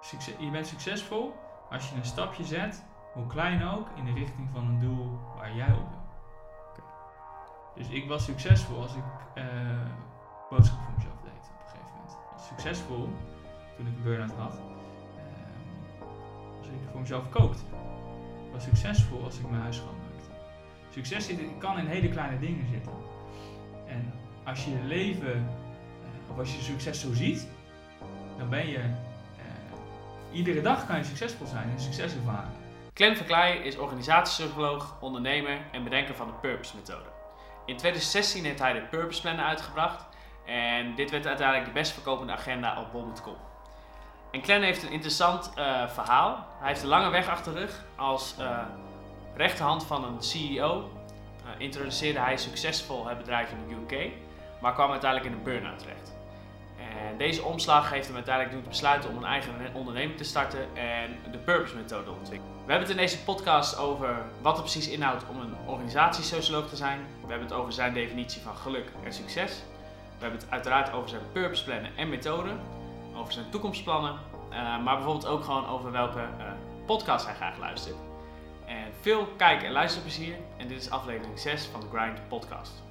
succes, je bent succesvol als je een stapje zet, hoe klein ook, in de richting van een doel waar jij op wil. Dus ik was succesvol als ik eh boodschappen voor mezelf deed op een gegeven moment. Succesvol toen ik een burn-out had. ehm, als ik voor mezelf kookte. Ik was succesvol als ik mijn huis schoonmaakte. Succes zit, kan in hele kleine dingen zitten. En als je je leven, eh, of als je succes zo ziet, dan ben je, iedere dag kan je succesvol zijn en succes ervaren. Clem Verkleij is organisatiepsycholoog, ondernemer en bedenker van de Purpose methode. In 2016 heeft hij de Purpose Planner uitgebracht en dit werd uiteindelijk de best verkopende agenda op bol.com. En Clem heeft een interessant eh, verhaal. Hij heeft een lange weg achter de rug. Als eh, rechterhand van een CEO eh, introduceerde hij succesvol het bedrijf in de UK, maar kwam uiteindelijk in een burn-out terecht. En deze omslag heeft hem uiteindelijk doen besluiten om een eigen onderneming te starten en de Purpose methode ontwikkelen. We hebben het in deze podcast over wat het precies inhoudt om een organisatiesocioloog te zijn. We hebben het over zijn definitie van geluk en succes. We hebben het uiteraard over zijn purpose plannen en methoden, over zijn toekomstplannen, eh, maar bijvoorbeeld ook gewoon over welke eh podcast hij graag luistert. En veel kijk- en luisterplezier. En dit is aflevering 6 van de Grind Podcast.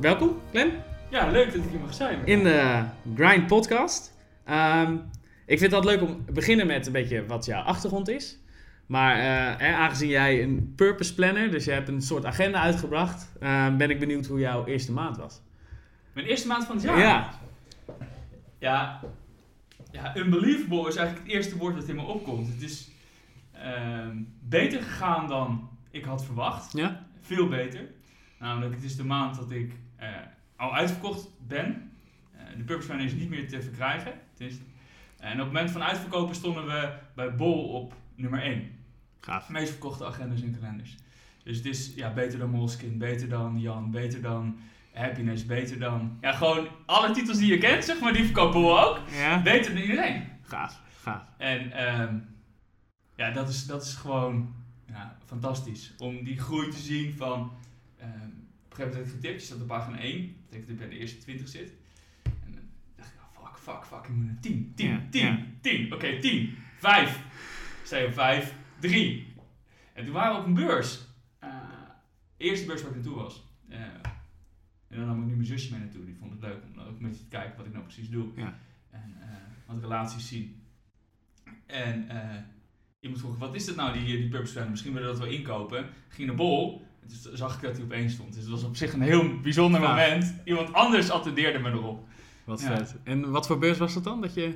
Welkom, Glenn, Ja, leuk dat ik hier mag zijn. in de Grind Podcast. Ehm, ik vind het altijd leuk om te beginnen met een beetje wat jouw achtergrond is. Maar eh, hè, aangezien jij een purpose planner, dus je hebt een soort agenda uitgebracht, eh, ben ik benieuwd hoe jouw eerste maand was. Mijn eerste maand van het jaar. Ja. Ja, ja, unbelievable is eigenlijk het eerste woord dat in me opkomt. Het is ehm, beter gegaan dan ik had verwacht. Ja? Veel beter. Namelijk, het is de maand dat ik al uitverkocht ben. Eh, de Purpose Planner is niet meer te verkrijgen. En op het moment van uitverkopen stonden we bij Bol op nummer 1. Gaaf. De meest verkochte agendas en kalenders. Dus het is ja, beter dan Moleskine, beter dan Jan, beter dan Happiness, beter dan... Ja, gewoon alle titels die je kent, zeg maar, die verkopen we ook. Ja? Beter dan iedereen. Gaaf, gaaf. En ehm, ja, dat is, dat is gewoon ja, fantastisch. Om die groei te zien van... ehm, gegeven getipt, je staat op pagina 1. Dat betekent dat ik bij de eerste 20 zit. En dan dacht ik, oh, fuck, fuck, fuck, ik moet naar 10, 10, Ja, 10, ja. 10. Oké, 10, 5. Sta je op 5, 3. En toen waren we op een beurs. Eh, eerste beurs waar ik naartoe was. Eh, en dan nam ik nu mijn zusje mee naartoe. Die vond het leuk om ook een beetje te kijken wat ik nou precies doe. Ja. En eh, wat relaties zien. En iemand vroeg, wat is dat nou, die, die Purpose? Misschien willen we dat wel inkopen. Ging naar Bol. En toen zag ik dat hij op één stond. Dus het was op zich een heel bijzonder moment. Iemand anders attendeerde me erop. Wat vet. En wat voor beurs was dat dan? Dat je...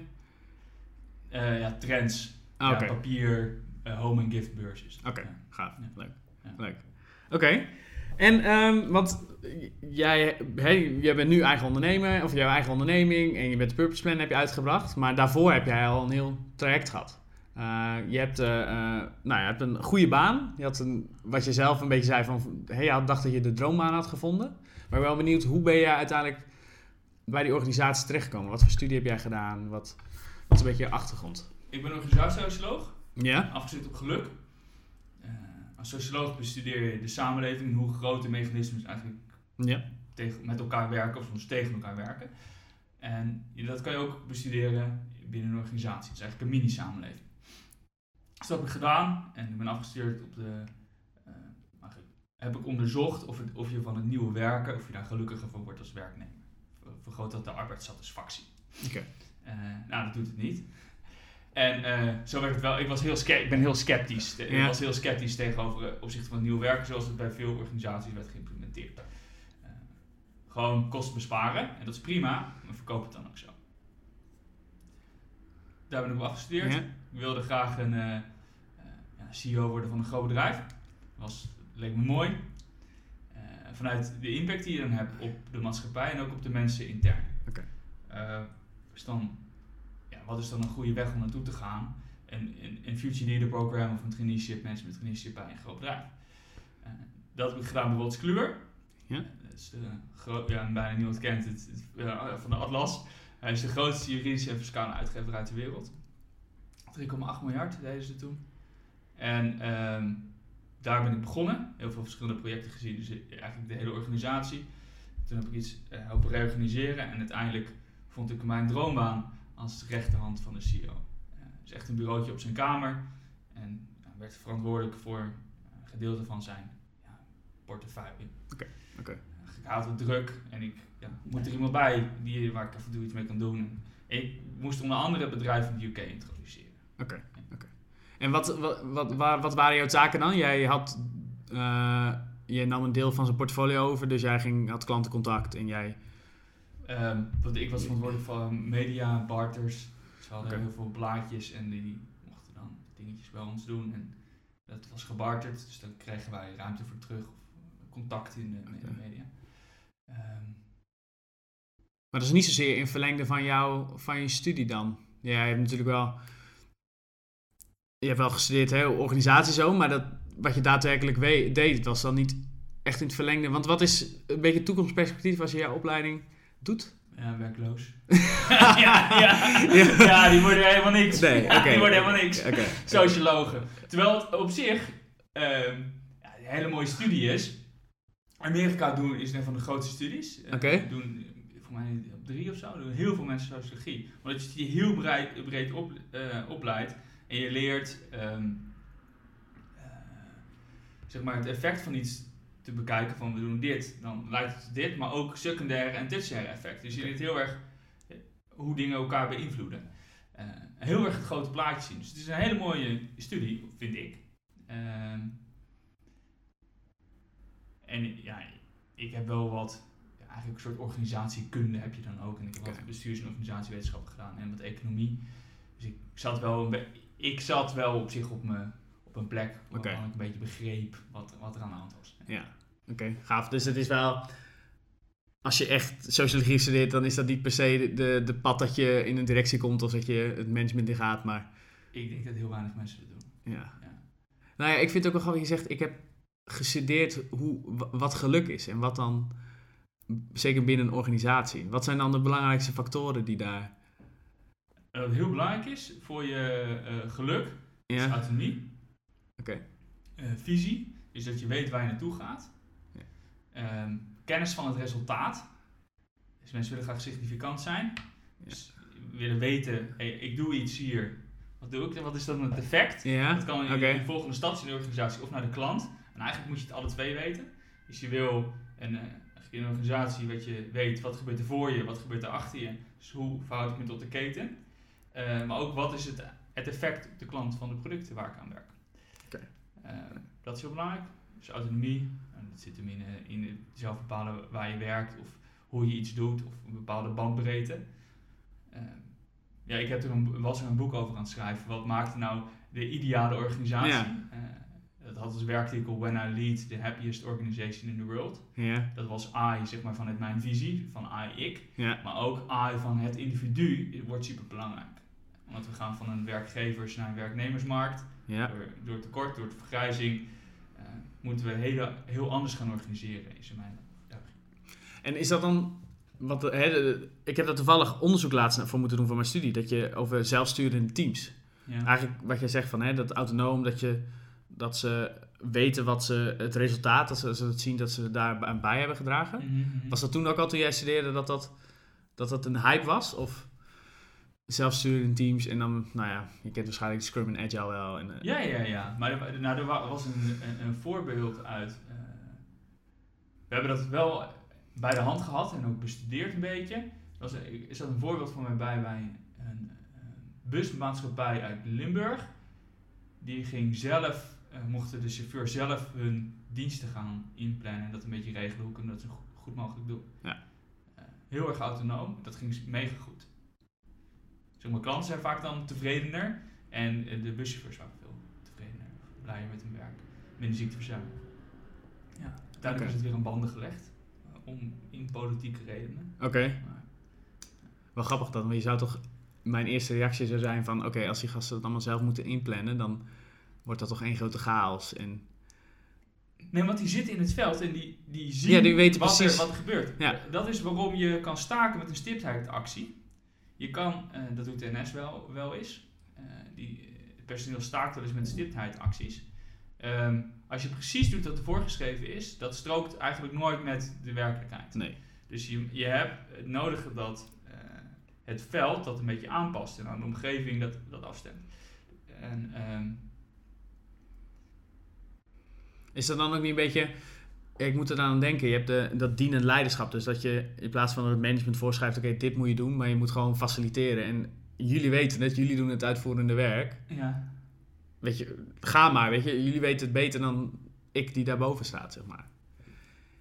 Eh, ja, trends. Ah, papier, eh, home and gift beursjes. Oké. Gaaf. Leuk. Leuk. Oké. En, ehm, want jij, hey, jij bent nu eigen ondernemer, of jouw eigen onderneming, en je bent de Purpose Plan heb je uitgebracht, maar daarvoor heb jij al een heel traject gehad. Eh, je, hebt, eh, eh, nou, je hebt een goede baan. Je had een, wat je zelf een beetje zei van, hey, je had- dacht dat je de droombaan had gevonden. Maar ik ben wel benieuwd, hoe ben je uiteindelijk bij die organisatie terechtgekomen? Wat voor studie heb jij gedaan? Wat, wat is een beetje je achtergrond? Ik ben organisatiesocioloog. Ja? afgestudeerd op geluk. Als socioloog bestudeer je de samenleving en hoe grote mechanismes eigenlijk Ja. tegen, met elkaar werken of soms tegen elkaar werken. En dat kan je ook bestuderen binnen een organisatie. Het is eigenlijk een mini-samenleving. Dus dat heb ik gedaan en ik ben afgestudeerd op de. eh, heb ik onderzocht of, het, of je van het nieuwe werken, of je daar gelukkiger van wordt als werknemer. Ver- Vergroot dat de arbeidssatisfactie. Oké. Eh, nou, dat doet het niet. En eh, zo werd het wel. Ik, was heel ik ben heel sceptisch. Ik was heel sceptisch tegenover opzichte van het nieuwe werken, zoals het bij veel organisaties werd geïmplementeerd. Gewoon kosten besparen, en dat is prima, maar verkoop het dan ook zo. Daar ben ik op afgestudeerd. Ja. Ik wilde graag een eh, eh, CEO worden van een groot bedrijf. Was, leek me mooi. Eh, vanuit de impact die je dan hebt op de maatschappij en ook op de mensen intern. Oké. Dus dan, ja, wat is dan een goede weg om naartoe te gaan? Een, een, een Future Leader Program of een traineeship, management traineeship bij een groot bedrijf. Dat heb ik gedaan bij Wolters Kluwer. Ja. Dat is de gro- ja, bijna niemand kent het, van de Atlas. Hij is de grootste juridische en fiscale uitgever ter wereld. 3,8 miljard deden ze toen. En ehm, daar ben ik begonnen. Heel veel verschillende projecten gezien, dus eigenlijk de hele organisatie. Toen heb ik iets uh, helpen reorganiseren en uiteindelijk vond ik mijn droombaan als rechterhand van de CEO. Uh, dus echt een bureautje op zijn kamer en werd verantwoordelijk voor een gedeelte van zijn ja, portefeuille. Oké. Okay, Ik had het druk en ik ja, moet er iemand bij die, waar ik even iets mee kan doen. ik moest onder andere bedrijven in de UK introduceren. Oké. oké. En wat, wat, wat, wat, waren jouw taken dan? Jij had, uh, je nam een deel van zijn portfolio over, dus jij ging, had klantencontact en jij... Um, ik was verantwoordelijk voor media, barters. Ze hadden heel veel blaadjes en die mochten dan dingetjes bij ons doen. En dat was gebarterd, dus dan kregen wij ruimte voor terug of contact in de, in de media. Um, maar dat is niet zozeer in verlengde van, jou, van je studie dan. Ja, je hebt natuurlijk wel je hebt wel gestudeerd, hè, organisatie zo, maar dat, wat je daadwerkelijk weet, deed, was dan niet echt in het verlengde. Want wat is een beetje toekomstperspectief als je jouw opleiding doet? Ja, werkloos. ja, ja, ja. die worden helemaal niks. Nee, Die worden helemaal niks. Okay. Sociologen. Terwijl het op zich um, ja, een hele mooie studie is. Amerika doen is een van de grootste studies. Eh. Okay. doen voor mij op drie of zo doen heel veel mensen sociologie. Omdat je die heel breed, breed op, uh, opleidt. En je leert um, uh, zeg maar het effect van iets te bekijken van we doen dit, dan leidt het dit, maar ook secundaire en tertiaire effecten. Dus je leert heel erg eh, hoe dingen elkaar beïnvloeden. Uh, heel erg het grote plaatje zien. Dus het is een hele mooie studie, vind ik. Uh, en ja, ik heb wel wat, ja, eigenlijk een soort organisatiekunde heb je dan ook. En ik heb wat bestuurs- en organisatiewetenschappen gedaan en wat economie. Dus ik zat wel een beetje ik zat wel op zich op, me, op een plek waar ik een beetje begreep wat, wat er aan de hand was. Ja, oké, gaaf. Dus het is wel, als je echt sociologie studeert, dan is dat niet per se de, de pad dat je in een directie komt of dat je het management in gaat, maar... Ik denk dat heel weinig mensen dat doen. Ja. ja. Nou ja, ik vind het ook wel grappig, je zegt, ik heb gestudeerd hoe, wat geluk is en wat dan, zeker binnen een organisatie, wat zijn dan de belangrijkste factoren die daar wat heel belangrijk is voor je uh, geluk, ja. is autonomie. Oké. Uh, visie, is dat je weet waar je naartoe gaat. Ja. Um, kennis van het resultaat. Dus mensen willen graag significant zijn. Dus willen weten, hey, ik doe iets hier. Wat doe ik? Wat is dan het effect? Dat kan in okay. de volgende stad in de organisatie of naar de klant. En eigenlijk moet je het alle twee weten. Dus je wil een, uh, een organisatie wat je weet, wat gebeurt er voor je, wat gebeurt er achter je. Dus hoe verhoud ik me tot de keten. Uh, maar ook wat is het, het effect op de klant van de producten waar ik aan werk. Okay. Uh, dat is heel belangrijk. Dus autonomie, en dat zit hem in, uh, in zelf bepalen waar je werkt of hoe je iets doet of een bepaalde bandbreedte. ja, ik heb er een, was er een boek over aan het schrijven. Wat maakt nou de ideale organisatie? Ja. dat had als werktitel When I Lead the Happiest Organization in the World. Ja. Dat was I, zeg maar, vanuit mijn visie, van I, ik. Ja. Maar ook I van het individu wordt super belangrijk want we gaan van een werkgevers naar een werknemersmarkt. Ja. Door, door tekort, door de vergrijzing, uh, moeten we heel, heel anders gaan organiseren, is in mijn. En is dat dan, wat, hè, ik heb daar toevallig onderzoek laatst voor moeten doen voor mijn studie, dat je over zelfsturende teams. Ja. Eigenlijk wat je zegt van hè, dat autonoom, dat, je, dat ze weten wat ze, het resultaat, dat ze, ze het zien dat ze daar aan bij hebben gedragen. Mm -hmm. Was dat toen ook al toen jij studeerde dat dat, dat, dat een hype was? Of? Zelfsturende teams en dan, nou ja, je kent waarschijnlijk Scrum en Agile wel. En, uh, ja, ja, ja. Maar er, nou, er was een, een, een voorbeeld uit. Uh, we hebben dat wel bij de hand gehad en ook bestudeerd een beetje. Er is dat een voorbeeld van mij bij bij een, een busmaatschappij uit Limburg. Die ging zelf, uh, mochten de chauffeur zelf hun diensten gaan inplannen en dat een beetje regelen. Hoe kunnen dat zo goed mogelijk doen? Ja. heel erg autonoom. Dat ging mega goed maar, klanten zijn vaak dan tevredener en de buschauffeurs vaak veel tevredener, blijer met hun werk, minder ziekteverzuim. Ja, okay. is het weer aan banden gelegd, uh, om in politieke redenen. Oké. Okay. Wel grappig dan, want je zou toch, mijn eerste reactie zou zijn van, oké, als die gasten het allemaal zelf moeten inplannen, dan wordt dat toch één grote chaos. En... Nee, want die zitten in het veld en die, die zien ja, die weten wat, precies. Er, wat er gebeurt. Ja. Dat is waarom je kan staken met een stiptheidactie. Je kan, uh, dat doet de NS wel, wel eens, uh, die, het personeel staakt wel eens met stiptheidacties. Um, als je precies doet wat er voorgeschreven is, dat strookt eigenlijk nooit met de werkelijkheid. Nee. Dus je, je hebt het nodige dat eh, het veld dat een beetje aanpast en aan de omgeving dat, dat afstemt. En, ehm, Is dat dan ook niet een beetje... Ik moet er aan denken, je hebt de, dat dienend leiderschap. Dus dat je in plaats van dat het management voorschrijft, oké, dit moet je doen, maar je moet gewoon faciliteren. En jullie weten het, jullie doen het uitvoerende werk. ja. Weet je, ga maar, weet je. Jullie weten het beter dan ik die daarboven staat, zeg maar.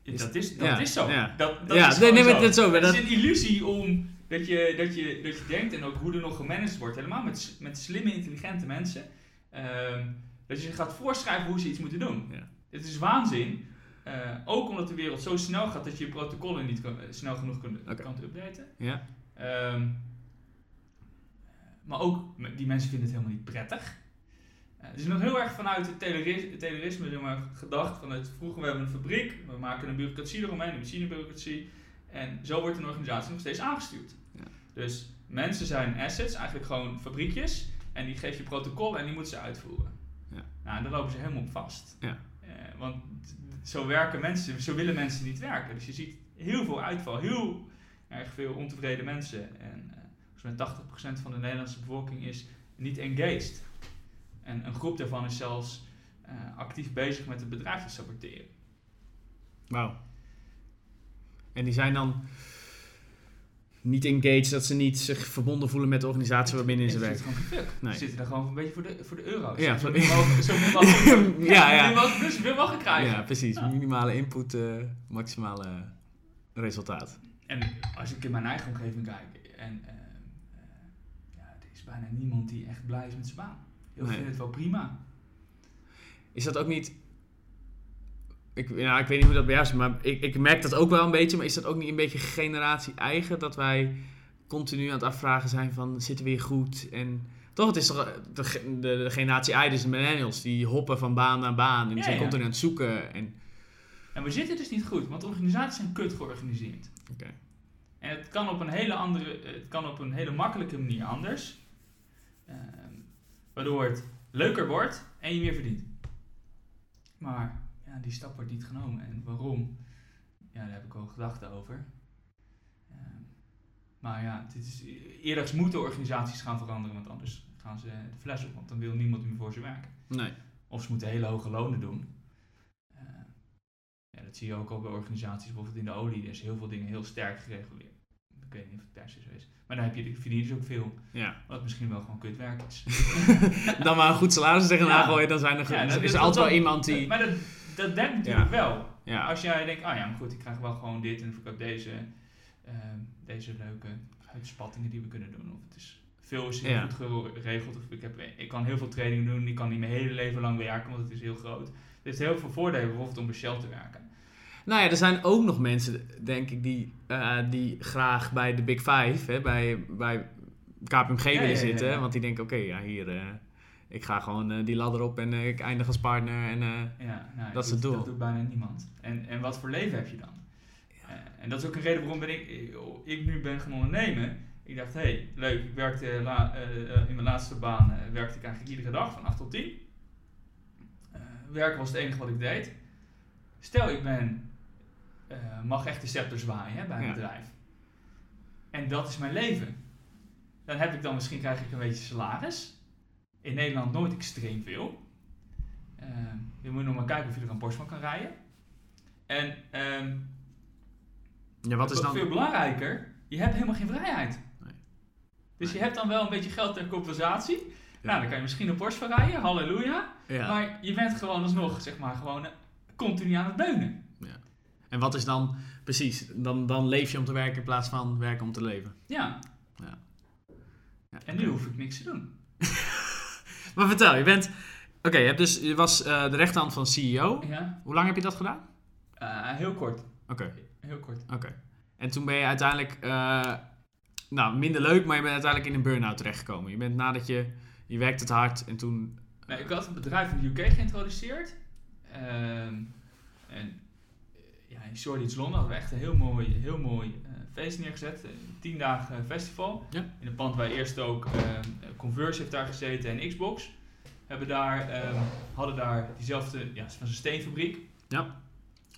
Ja, dat is, dat ja, is zo. ja. Dat, dat Ja, is nee, nee, zo. dat is zo, maar Het is een illusie om dat je, dat, je, dat je denkt en ook hoe er nog gemanaged wordt. Helemaal met, met slimme, intelligente mensen. ehm, dat je ze gaat voorschrijven hoe ze iets moeten doen. Ja. Het is waanzin. Eh, ook omdat de wereld zo snel gaat dat je je protocollen niet kan- eh, snel genoeg kunt, kan updaten. Ja. Ehm, maar ook, die mensen vinden het helemaal niet prettig. Het is nog heel erg vanuit het zeg maar, gedacht. Vanuit vroeger we hebben een fabriek, we maken een bureaucratie eromheen, een machinebureaucratie. En zo wordt een organisatie nog steeds aangestuurd. Ja. Dus mensen zijn assets, eigenlijk gewoon fabriekjes. En die geef je protocollen en die moeten ze uitvoeren. Ja. Nou, en daar lopen ze helemaal op vast. Ja. Eh, want zo werken mensen, zo willen mensen niet werken. Dus je ziet heel veel uitval, heel erg veel ontevreden mensen. En eh, volgens mij 80% van de Nederlandse bevolking is niet engaged. En een groep daarvan is zelfs eh, actief bezig met het bedrijf te saboteren. Wauw. En die zijn dan niet engaged, dat ze niet zich verbonden voelen met de organisatie waarbinnen ze werken. Nee. Ze zitten daar gewoon een beetje voor de, voor de euro's. Ja, zo mogelijk. Ja, ja. Zo min mogelijk plus, wil mogelijk krijgen. Ja, precies. Minimale input, eh, maximale resultaat. En als ik in mijn eigen omgeving kijk, en eh, eh, ja, er is bijna niemand die echt blij is met zijn baan. Heel veel Nee. het wel prima. Is dat ook niet... Ik, nou, ik weet niet hoe dat bij jou is, maar ik, ik merk dat ook wel een beetje. Maar is dat ook niet een beetje generatie eigen? Dat wij continu aan het afvragen zijn van, zitten we hier goed? En toch, het is toch de, de, de generatie I, dus de millennials, die hoppen van baan naar baan. En die zijn ja. continu aan het zoeken. En, En we zitten dus niet goed, want organisaties zijn kut georganiseerd. Oké. En het kan op een hele andere, het kan op een hele makkelijke manier anders. Ehm, waardoor het leuker wordt en je meer verdient. Maar ja, die stap wordt niet genomen. En waarom? Ja, daar heb ik wel gedachten over. Ehm, maar ja, dit is, eerder moeten organisaties gaan veranderen, want anders gaan ze de fles op. Want dan wil niemand meer voor ze werken. Nee. Of ze moeten hele hoge lonen doen. Eh, ja, dat zie je ook al bij organisaties, bijvoorbeeld in de olie. Er is heel veel dingen heel sterk gereguleerd. Ik weet niet of het per se zo is. Maar dan heb je, verdien je dus ook veel. Ja. Wat misschien wel gewoon kutwerk is. dan maar een goed salaris tegen Ja. gooien, dan zijn er, Ja, is er dat- altijd wel iemand die... Maar dat, dat denkt natuurlijk wel. Ja. Als jij denkt, oh ja, maar goed, ik krijg wel gewoon dit en ik heb deze, ehm, deze leuke uitspattingen die we kunnen doen. Of het is veel is heel goed geregeld. Of ik, heb, ik kan heel veel training doen, ik kan niet mijn hele leven lang werken, want het is heel groot. Het heeft heel veel voordelen, bijvoorbeeld om bij Shell te werken. Nou ja, er zijn ook nog mensen, denk ik, die, eh, die graag bij de Big Five, hè, bij, bij KPMG willen zitten. Want die denken, oké, ja, hier, eh, ik ga gewoon eh, die ladder op en eh, ik eindig als partner. En, eh, Ja, nou, Dat is het doel. Dat doet bijna niemand. En, en wat voor leven heb je dan? En dat is ook een reden waarom ben ik, ik nu ben gaan ondernemen. Ik dacht, hé, hey, leuk. Ik werkte la- in mijn laatste baan werkte ik eigenlijk iedere dag van 8 tot 10. Eh, werken was het enige wat ik deed. Stel, ik ben, mag echt de scepter zwaaien hè, bij een Ja. bedrijf. En dat is mijn leven. Dan heb ik dan misschien krijg ik een beetje salaris. In Nederland nooit extreem veel. Ehm, je moet nog maar kijken of je er een Porsche van kan rijden. En ehm, ja, wat is dan... veel belangrijker, je hebt helemaal geen vrijheid. Nee. Dus Nee. je hebt dan wel een beetje geld ter compensatie. Ja. Nou, dan kan je misschien een Porsche van rijden, halleluja. Ja. Maar je bent gewoon alsnog, zeg maar, gewoon eh, continu aan het beunen. En wat is dan, precies, dan, dan leef je om te werken in plaats van werken om te leven. Ja, Ja, en nu hoef ik niks te doen. Maar vertel, je bent... Oké, je, hebt dus, je was eh, de rechterhand van CEO. Ja, Hoe lang heb je dat gedaan? Eh, heel kort. Oké, Heel kort. oké. En toen ben je uiteindelijk... eh, nou, minder leuk, maar je bent uiteindelijk in een burn-out terechtgekomen. Je bent nadat je... Je werkte het hard en toen... Nee, ik had een bedrijf in de UK geïntroduceerd. Ehm, en ja, in Shoreditch Londen hadden we echt een heel mooi, heel mooi feest neergezet. Een tien dagen festival. Ja. In een pand waar eerst ook ehm Converse heeft daar gezeten en Xbox. Hebben daar, ehm, hadden daar diezelfde, ja, van zo'n steenfabriek. Ja.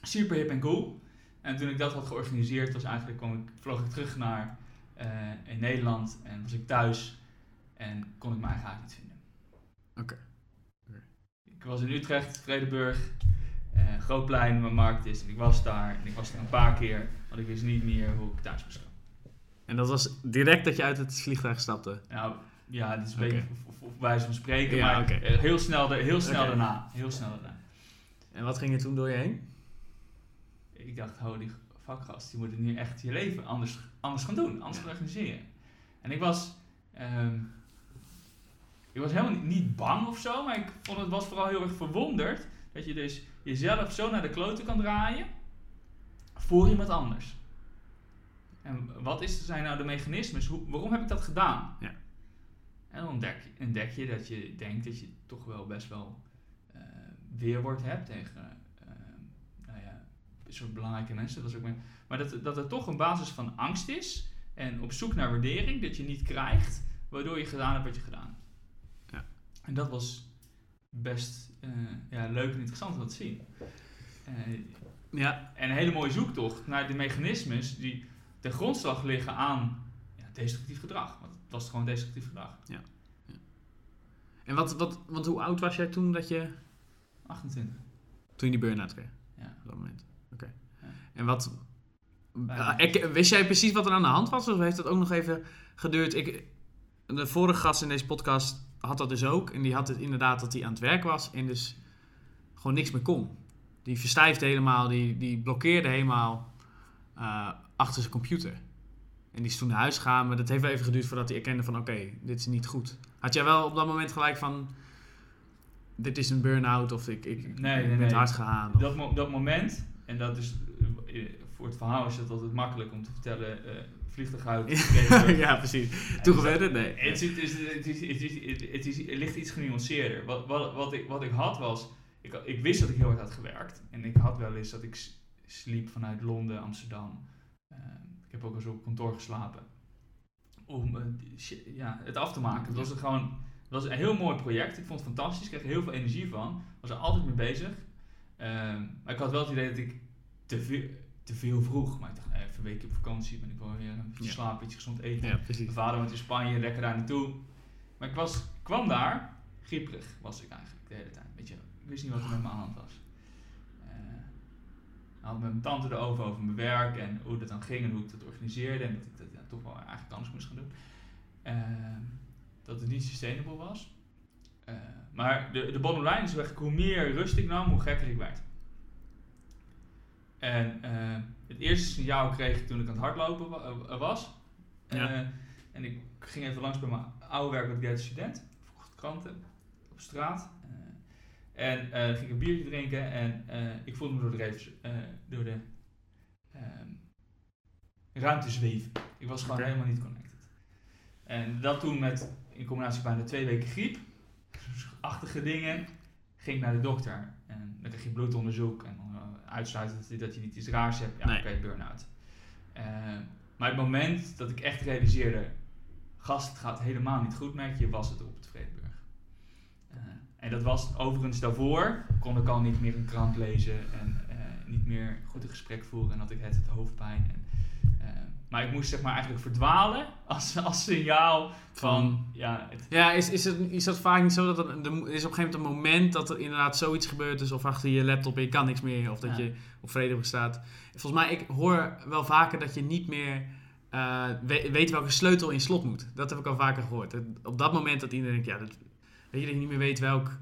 Super hip en cool. En toen ik dat had georganiseerd, was eigenlijk, kwam ik, vloog ik terug naar eh, in Nederland en was ik thuis en kon ik mijn eigen haak niet vinden. Oké. Ik was in Utrecht, Vredenburg, eh Grootplein, mijn markt is. En ik was daar en ik was er een paar keer, want ik wist niet meer hoe ik thuis moest komen. En dat was direct dat je uit het vliegtuig stapte. Nou, ja, dit is een beetje op, op, op wijze van spreken, Ja, maar eh, heel snel, heel snel daarna. Heel snel daarna. En wat ging er toen door je heen? Ik dacht, holy fuck gast, je moet nu echt je leven anders, anders gaan doen, anders gaan organiseren. En ik was, ehm, ik was helemaal niet, niet bang of zo, maar ik vond het was vooral heel erg verwonderd dat je dus jezelf zo naar de kloten kan draaien voor iemand anders. En wat is, zijn nou de mechanismes? Hoe, waarom heb ik dat gedaan? Ja. En dan ontdek, je- ontdek je dat je denkt dat je toch wel best wel eh, weerwoord hebt tegen eh, nou ja, soort belangrijke mensen. Dat is ook maar dat, dat er toch een basis van angst is en op zoek naar waardering dat je niet krijgt, waardoor je gedaan hebt wat je gedaan. Ja. En dat was best eh, ja, leuk en interessant om te zien. Ja. en een hele mooie zoektocht naar de mechanismes die ten grondslag liggen aan ja, destructief gedrag. Want het was gewoon destructief gedrag. En wat, wat, want hoe oud was jij toen dat je... 28. Toen je die burn-out kreeg? Ja. Op dat moment. Oké. Ja. En wat... Ah, ik, wist jij precies wat er aan de hand was? Of heeft dat ook nog even geduurd? Ik, de vorige gast in deze podcast had dat dus ook. En die had het inderdaad dat hij aan het werk was. En dus gewoon niks meer kon. Die verstijfde helemaal. Die, die blokkeerde helemaal eh, achter zijn computer. En die is toen naar huis gegaan. Maar dat heeft wel even geduurd voordat hij erkende van... Oké, dit is niet goed. Had jij wel op dat moment gelijk van... Dit is een burn-out of ik, ik, ik Nee, ben nee. hard gegaan. of- Dat, mo- dat moment, en dat is eh, voor het verhaal is het altijd makkelijk om te vertellen, uit. ja, precies. Toen gebeurde? Nee. Het, is, het, is, het, is, het, is, het ligt iets genuanceerder. Wat, wat, wat, ik, wat ik had was, ik, ik wist dat ik heel hard had gewerkt. En ik had wel eens dat ik sliep vanuit Londen, Amsterdam. Eh, ik heb ook eens op kantoor geslapen. Om eh, shit- ja, het af te maken. Het was een gewoon het was een heel mooi project. Ik vond het fantastisch. Ik kreeg er heel veel energie van. was er altijd mee bezig. Ehm, maar ik had wel het idee dat ik te veel, te veel vroeg. Maar ik dacht, nee, even een weekje op vakantie. Ben ik wel weer een beetje Ja. slapen, een beetje gezond eten. Ja. Mijn vader woont in Spanje, lekker daar naartoe. Maar ik was, kwam daar, grieperig was ik eigenlijk de hele tijd. Wist niet wat er met me aan de hand was. Ik had met mijn tante erover, over mijn werk en hoe dat dan ging en hoe ik dat organiseerde. En dat ik dat ja, toch wel eigenlijk anders moest gaan doen. Eh, dat het niet sustainable was. Eh, maar de, de bottom line is eigenlijk hoe meer rust ik nam, hoe gekker ik werd. En eh, het eerste signaal kreeg ik toen ik aan het hardlopen wa- was. Ja. En ik ging even langs bij mijn oude werk, want ik deed student. Verkocht kranten op straat. En eh, ging ik een biertje drinken en eh, ik voelde me door de, eh, door de ehm, ruimte zweven. Ik was gewoon helemaal niet connected. En dat toen met, in combinatie bijna twee weken griep, achtige dingen, ging ik naar de dokter. En dan kreeg je bloedonderzoek en dan eh, uitsluiten dat je, dat je niet iets raars hebt. Ja, Nee. oké, burn-out. Eh, maar het moment dat ik echt realiseerde, gast, het gaat helemaal niet goed met je, was het op. Eh, en dat was overigens daarvoor, kon ik al niet meer een krant lezen en eh, niet meer goed een gesprek voeren en had ik het, het hoofdpijn. En, eh, maar ik moest zeg maar eigenlijk verdwalen als, als signaal van, ja, het, Ja, is, is, het, is dat vaak niet zo dat er, er is op een gegeven moment een moment dat er inderdaad zoiets gebeurt is of achter je laptop en je kan niks meer of dat Ja. je op Vredenburg staat. Volgens mij, ik hoor wel vaker dat je niet meer eh, we- weet welke sleutel in slot moet. Dat heb ik al vaker gehoord. Op dat moment dat iedereen denkt, ja, dat, weet je dat je niet meer weet welk,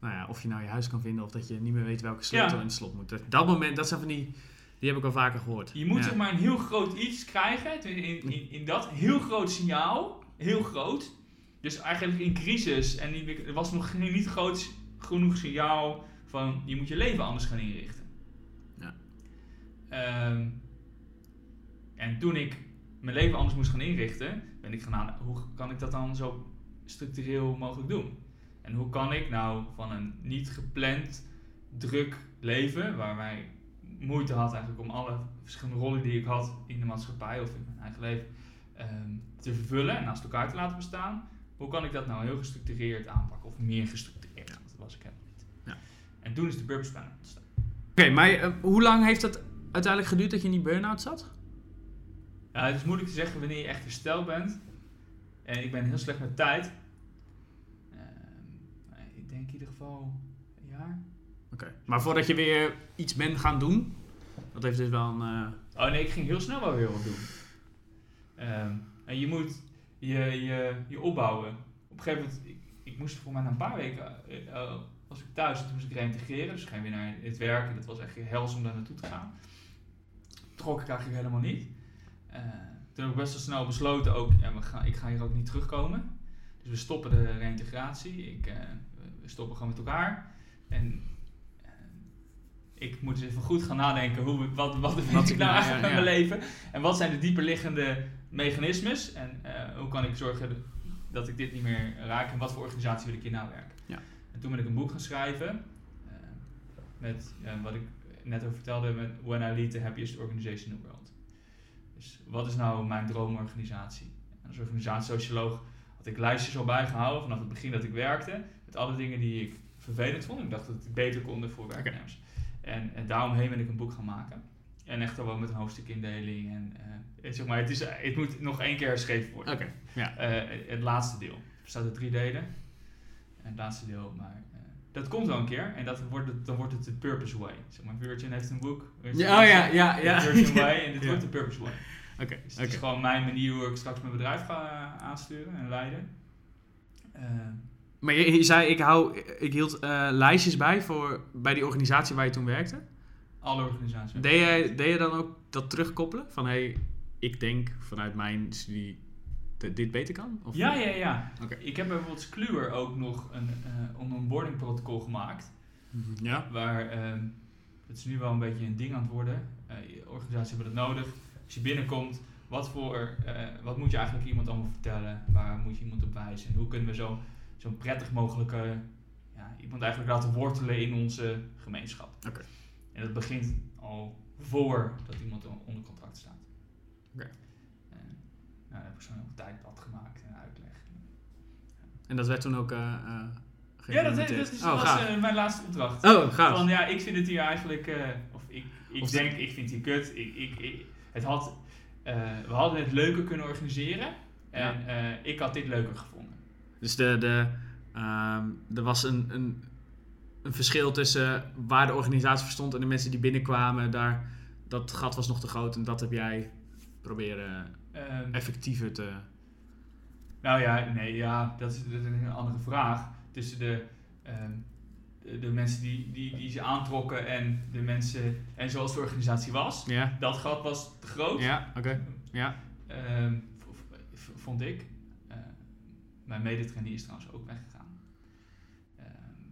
nou ja, of je nou je huis kan vinden of dat je niet meer weet welke sleutel Ja. in het slot moet. Dat, dat moment, dat zijn van die, die heb ik al vaker gehoord. Je moet Ja. zeg maar een heel groot iets krijgen, in, in, in dat heel groot signaal, heel groot. Dus eigenlijk in crisis, en er was nog geen, niet groot genoeg signaal van je moet je leven anders gaan inrichten. Ja. Ehm, en toen ik mijn leven anders moest gaan inrichten, ben ik gaan aan, hoe kan ik dat dan zo structureel mogelijk doen? En hoe kan ik nou van een niet gepland, druk leven, waar wij moeite had eigenlijk om alle verschillende rollen die ik had in de maatschappij of in mijn eigen leven ehm, te vervullen en naast elkaar te laten bestaan. Hoe kan ik dat nou heel gestructureerd aanpakken of meer gestructureerd? was ik helemaal niet. Ja. En toen is de Purpose Planner ontstaan. Oké, maar eh, hoe lang heeft het uiteindelijk geduurd dat je in die burn-out zat? Ja, het is moeilijk te zeggen wanneer je echt hersteld bent. En ik ben heel slecht met tijd. Ik denk in ieder geval een jaar. Oké. Maar voordat je weer iets bent gaan doen, dat heeft dus wel een... eh, Oh nee, ik ging heel snel wel weer wat doen. Ehm, en je moet je, je, je opbouwen. Op een gegeven moment, ik, ik moest voor mij na een paar weken, eh, eh, was ik thuis en toen moest ik reintegreren. Dus ik ging weer naar het werk en dat was echt hels om daar naartoe te gaan. Trok ik eigenlijk helemaal niet. Eh, toen heb ik best wel snel besloten ook, ja, we gaan, ik ga hier ook niet terugkomen. Dus we stoppen de reintegratie. Ik, eh, stoppen gewoon met elkaar. En eh, ik moet eens even goed gaan nadenken hoe, wat, wat, wat Wat ik nou eigenlijk ja, mijn leven. En wat zijn de dieperliggende mechanismes? En eh, hoe kan ik zorgen dat ik dit niet meer raak? En wat voor organisatie wil ik hier nou werken? Ja. En toen ben ik een boek gaan schrijven. eh, met wat ik net over vertelde. Met When I Lead the Happiest Organization in the World. Dus wat is nou mijn droomorganisatie? En als organisatiesocioloog had ik lijstjes al bijgehouden vanaf het begin dat ik werkte. Met alle dingen die ik vervelend vond. Ik dacht dat ik beter kon voor werknemers. En, en daaromheen ben ik een boek gaan maken. En echt wel met een hoofdstukindeling. En, eh, zeg maar, het, is, het moet nog één keer herschreven worden. Oké, ja. Eh, het laatste deel. Er bestaat uit drie delen. En het laatste deel, maar eh, dat komt wel een keer. En dat wordt het, dan wordt het de Purpose Way. Zeg maar, Virgin heeft een boek. Virgin Ja, oh ja, ja, ja. Virgin Way. En dit Ja. wordt de Purpose Way. Oké, Dus het is gewoon mijn manier hoe ik straks mijn bedrijf ga aansturen en leiden. Eh, Maar je, je zei, ik, hou, ik hield eh, lijstjes bij voor, bij die organisatie waar je toen werkte. alle organisaties. Deed je, deed je dan ook dat terugkoppelen? Van, hé, hey, ik denk vanuit mijn studie dat dit beter kan? Of Ja, ja, ja. Oké. Ik heb bijvoorbeeld Kluwer ook nog een, eh een onboarding protocol gemaakt. Mhm, Ja? Waar, ehm het is nu wel een beetje een ding aan het worden. Eh je organisaties hebben dat nodig. Als je binnenkomt, wat, voor, eh, wat moet je eigenlijk iemand allemaal vertellen? Waar moet je iemand op wijzen? En hoe kunnen we zo, zo'n prettig mogelijke ja, iemand eigenlijk laten wortelen in onze gemeenschap? Oké. En dat begint al voor dat iemand on- onder contract staat. Oké. En, nou, daar heb ik zo'n heel tijdpad gemaakt en uitleg. En dat werd toen ook eh eh Ja, dat, is, oh, was eh, mijn laatste opdracht. oh, gaaf. Van ja, ik vind het hier eigenlijk, of ik, ik Of- denk, ik vind het hier kut. Ik, ik, ik- het had, we hadden het leuker kunnen organiseren. En ik had dit leuker gevonden. Dus de, de, ehm, er was een, een, een verschil tussen waar de organisatie voor stond en de mensen die binnenkwamen. Daar, dat gat was nog te groot en dat heb jij proberen Ehm, effectiever te... nou ja, nee, ja, dat is, dat is een andere vraag. Tussen de, ehm, de, de mensen die, die, die ze aantrokken en de mensen, en zoals de organisatie was. Dat gat was te groot. Ja, oké. Ja. Vond ik. Mijn medetrainee is trouwens ook weggegaan. Ehm,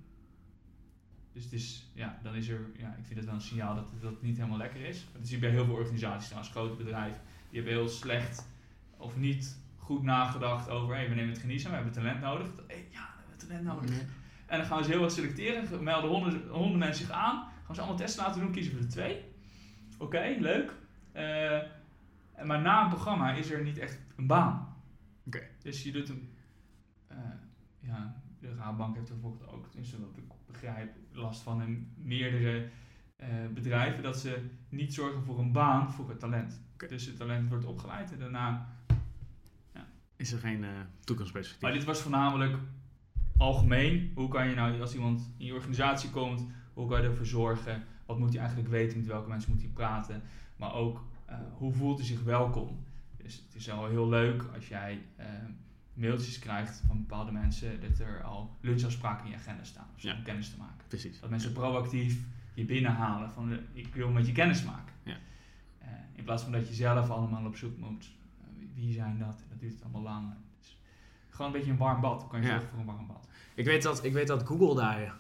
dus het is, ja, dan is er, ja, ik vind het wel een signaal dat het, dat het niet helemaal lekker is. Dat zie je bij heel veel organisaties trouwens, grote bedrijven. Die hebben heel slecht of niet goed nagedacht over, hey, we nemen het geniezen, we hebben talent nodig. Hey, ja, we hebben talent nodig. En dan gaan ze heel erg selecteren. Melden honderden, honderden mensen zich aan. Gaan ze allemaal testen laten doen. Kiezen we er twee. Oké, leuk. Eh, maar na een programma is er niet echt een baan. Oké. Dus je doet een... ja, de Raadbank heeft er bijvoorbeeld ook, tenminste wat ik begrijp, last van in meerdere eh, bedrijven. Dat ze niet zorgen voor een baan voor het talent. Dus het talent wordt opgeleid en daarna Is er geen eh, toekomstperspectief? maar dit was voornamelijk algemeen. Hoe kan je nou, als iemand in je organisatie komt, hoe kan je ervoor zorgen? Wat moet hij eigenlijk weten? Met welke mensen moet hij praten? Maar ook, eh, hoe voelt hij zich welkom? Dus het is wel heel leuk als jij mailtjes krijgt van bepaalde mensen dat er al lunchafspraken in je agenda staan. Dus Ja. om kennis te maken. Precies. Dat mensen proactief je binnenhalen van eh, ik wil met je kennis maken. Ja. Eh, in plaats van dat je zelf allemaal op zoek moet. eh, wie zijn dat? Dat duurt allemaal lang. Dus gewoon een beetje een warm bad. Kan je Ja. zorgen voor een warm bad? Ik weet dat, ik weet dat Google daar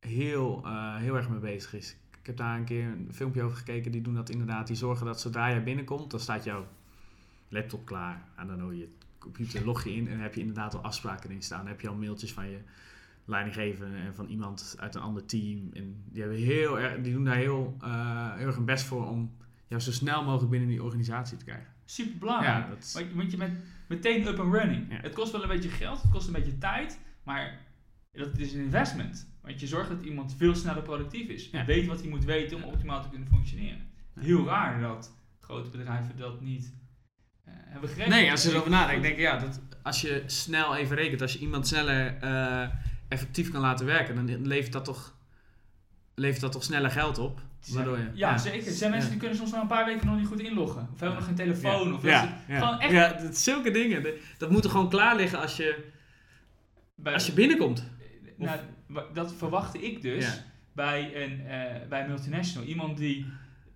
heel, heel erg mee bezig is. Ik heb daar een keer een filmpje over gekeken. Die doen dat inderdaad. Die zorgen dat zodra je binnenkomt, dan staat jouw laptop klaar. En dan doe je computer, log je in en heb je inderdaad al afspraken erin staan. Dan heb je al mailtjes van je leidinggever en van iemand uit een ander team. En die, hebben heel erg, die doen daar heel, eh, heel erg hun best voor om jou zo snel mogelijk binnen die organisatie te krijgen. Super belangrijk. Ja, dat want, je bent meteen up and running. Ja. Het kost wel een beetje geld, het kost een beetje tijd. Maar dat is een investment. Want je zorgt dat iemand veel sneller productief is. Ja. Weet wat hij moet weten om optimaal te kunnen functioneren. Heel raar dat grote bedrijven dat niet hebben geregeld. Nee, als je erover nadenkt, denk ik ja, dat als je snel even rekent, als je iemand sneller eh, effectief kan laten werken, dan levert dat toch, levert dat toch sneller geld op. Waardoor je, Ja, zeker. Er zijn mensen Ja. die kunnen soms na een paar weken nog niet goed inloggen. Of hebben nog geen telefoon. Of ja. Gewoon echt ja, dat, zulke dingen. Dat, dat moet er gewoon klaar liggen als je, bij- als je binnenkomt. nou, wa- dat verwachtte ik dus bij, een, eh, bij een multinational. Iemand die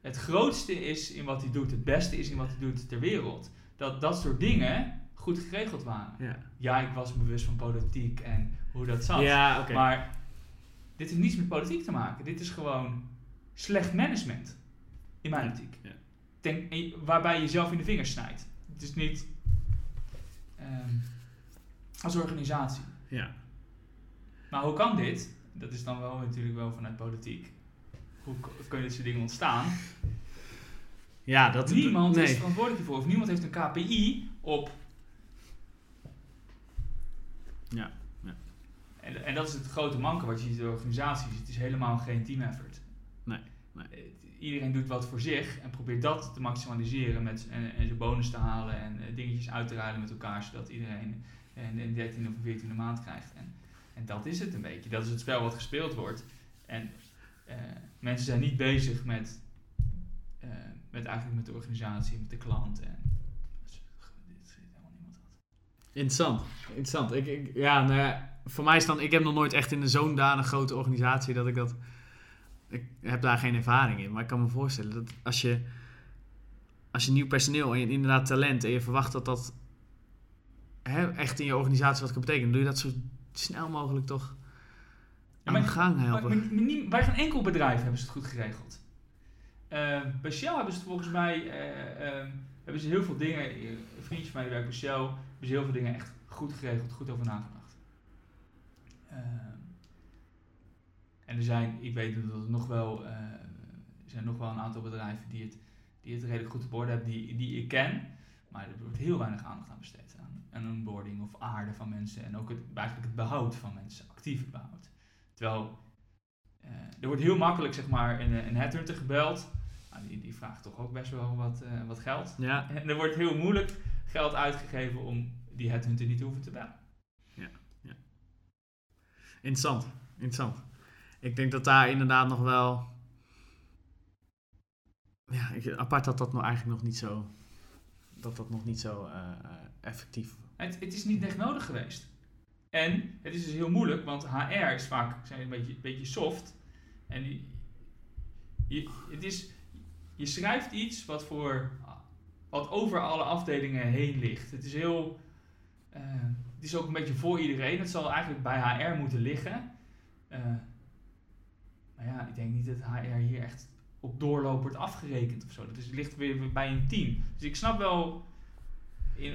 het grootste is in wat hij doet, het beste is in wat hij doet ter wereld. Dat dat soort dingen goed geregeld waren. Ja, Ja, ik was bewust van politiek en hoe dat zat. ja. Maar dit heeft niets met politiek te maken. Dit is gewoon slecht management. In mijn optiek. ja. Denk, waarbij je jezelf in de vingers snijdt. Het is niet ehm, als organisatie. Ja. Maar hoe kan dit? Dat is dan wel natuurlijk wel vanuit politiek. Hoe kunnen dit soort dingen ontstaan? Ja, dat... niemand nee. is verantwoordelijk hiervoor. Of niemand heeft een KPI op. Ja, En, en dat is het grote manke wat je ziet in de organisaties. Het is helemaal geen team effort. Nee, nee. Eh, Iedereen doet wat voor zich en probeert dat te maximaliseren met, en, en zijn bonus te halen en eh, dingetjes uit te ruilen met elkaar, zodat iedereen een, een 13e of 14e maand krijgt. En, en dat is het een beetje. Dat is het spel wat gespeeld wordt. En eh, mensen zijn niet bezig met, met eigenlijk met de organisatie, met de klant. En, dit helemaal niemand wat. Interessant. Interessant. Ik, ik, ja, nou ja, voor mij is dan... Ik heb nog nooit echt in een zo'n danig grote organisatie dat ik dat... Ik heb daar geen ervaring in. Maar ik kan me voorstellen dat als je... Als je nieuw personeel en je inderdaad talent... en je verwacht dat dat... Hè, echt in je organisatie wat kan betekenen... doe je dat zo snel mogelijk toch Ja, aan de maar- gang Maar, helpen. maar nie- bij geen enkel bedrijf hebben ze het goed geregeld. Eh, bij Shell hebben ze volgens mij eh, ehm, hebben ze heel veel dingen. eh, Een vriendje van mij werkt bij Shell, hebben ze heel veel dingen echt goed geregeld, goed over nagedacht. Ehm, en er zijn, ik weet dat er nog wel, eh, er zijn nog wel een aantal bedrijven die het, die het redelijk goed op orde hebben, die, die ik ken. Maar er wordt heel weinig aandacht aan besteed aan, aan onboarding of aarde van mensen en ook het, eigenlijk het behoud van mensen, actief behoud. Terwijl er wordt heel makkelijk zeg maar een, een headhunter gebeld. Nou, die, die vraagt toch ook best wel wat, eh, wat geld. Ja, En er wordt heel moeilijk geld uitgegeven om die headhunter niet te hoeven te bellen. interessant. Interessant. Ik denk dat daar inderdaad nog wel... Ja, ik, apart dat dat nou eigenlijk nog niet zo... Dat dat nog niet zo eh, eh, effectief... Het, het is niet echt nodig geweest. En het is dus heel moeilijk, want HR is vaak zijn een beetje, beetje soft. En die, je, het is, je schrijft iets wat, voor, wat over alle afdelingen heen ligt. Het is heel. eh, het is ook een beetje voor iedereen. Het zal eigenlijk bij HR moeten liggen. Eh, maar ja, ik denk niet dat HR hier echt op doorloop wordt afgerekend of zo. Dat is, ligt weer bij een team. Dus ik snap wel.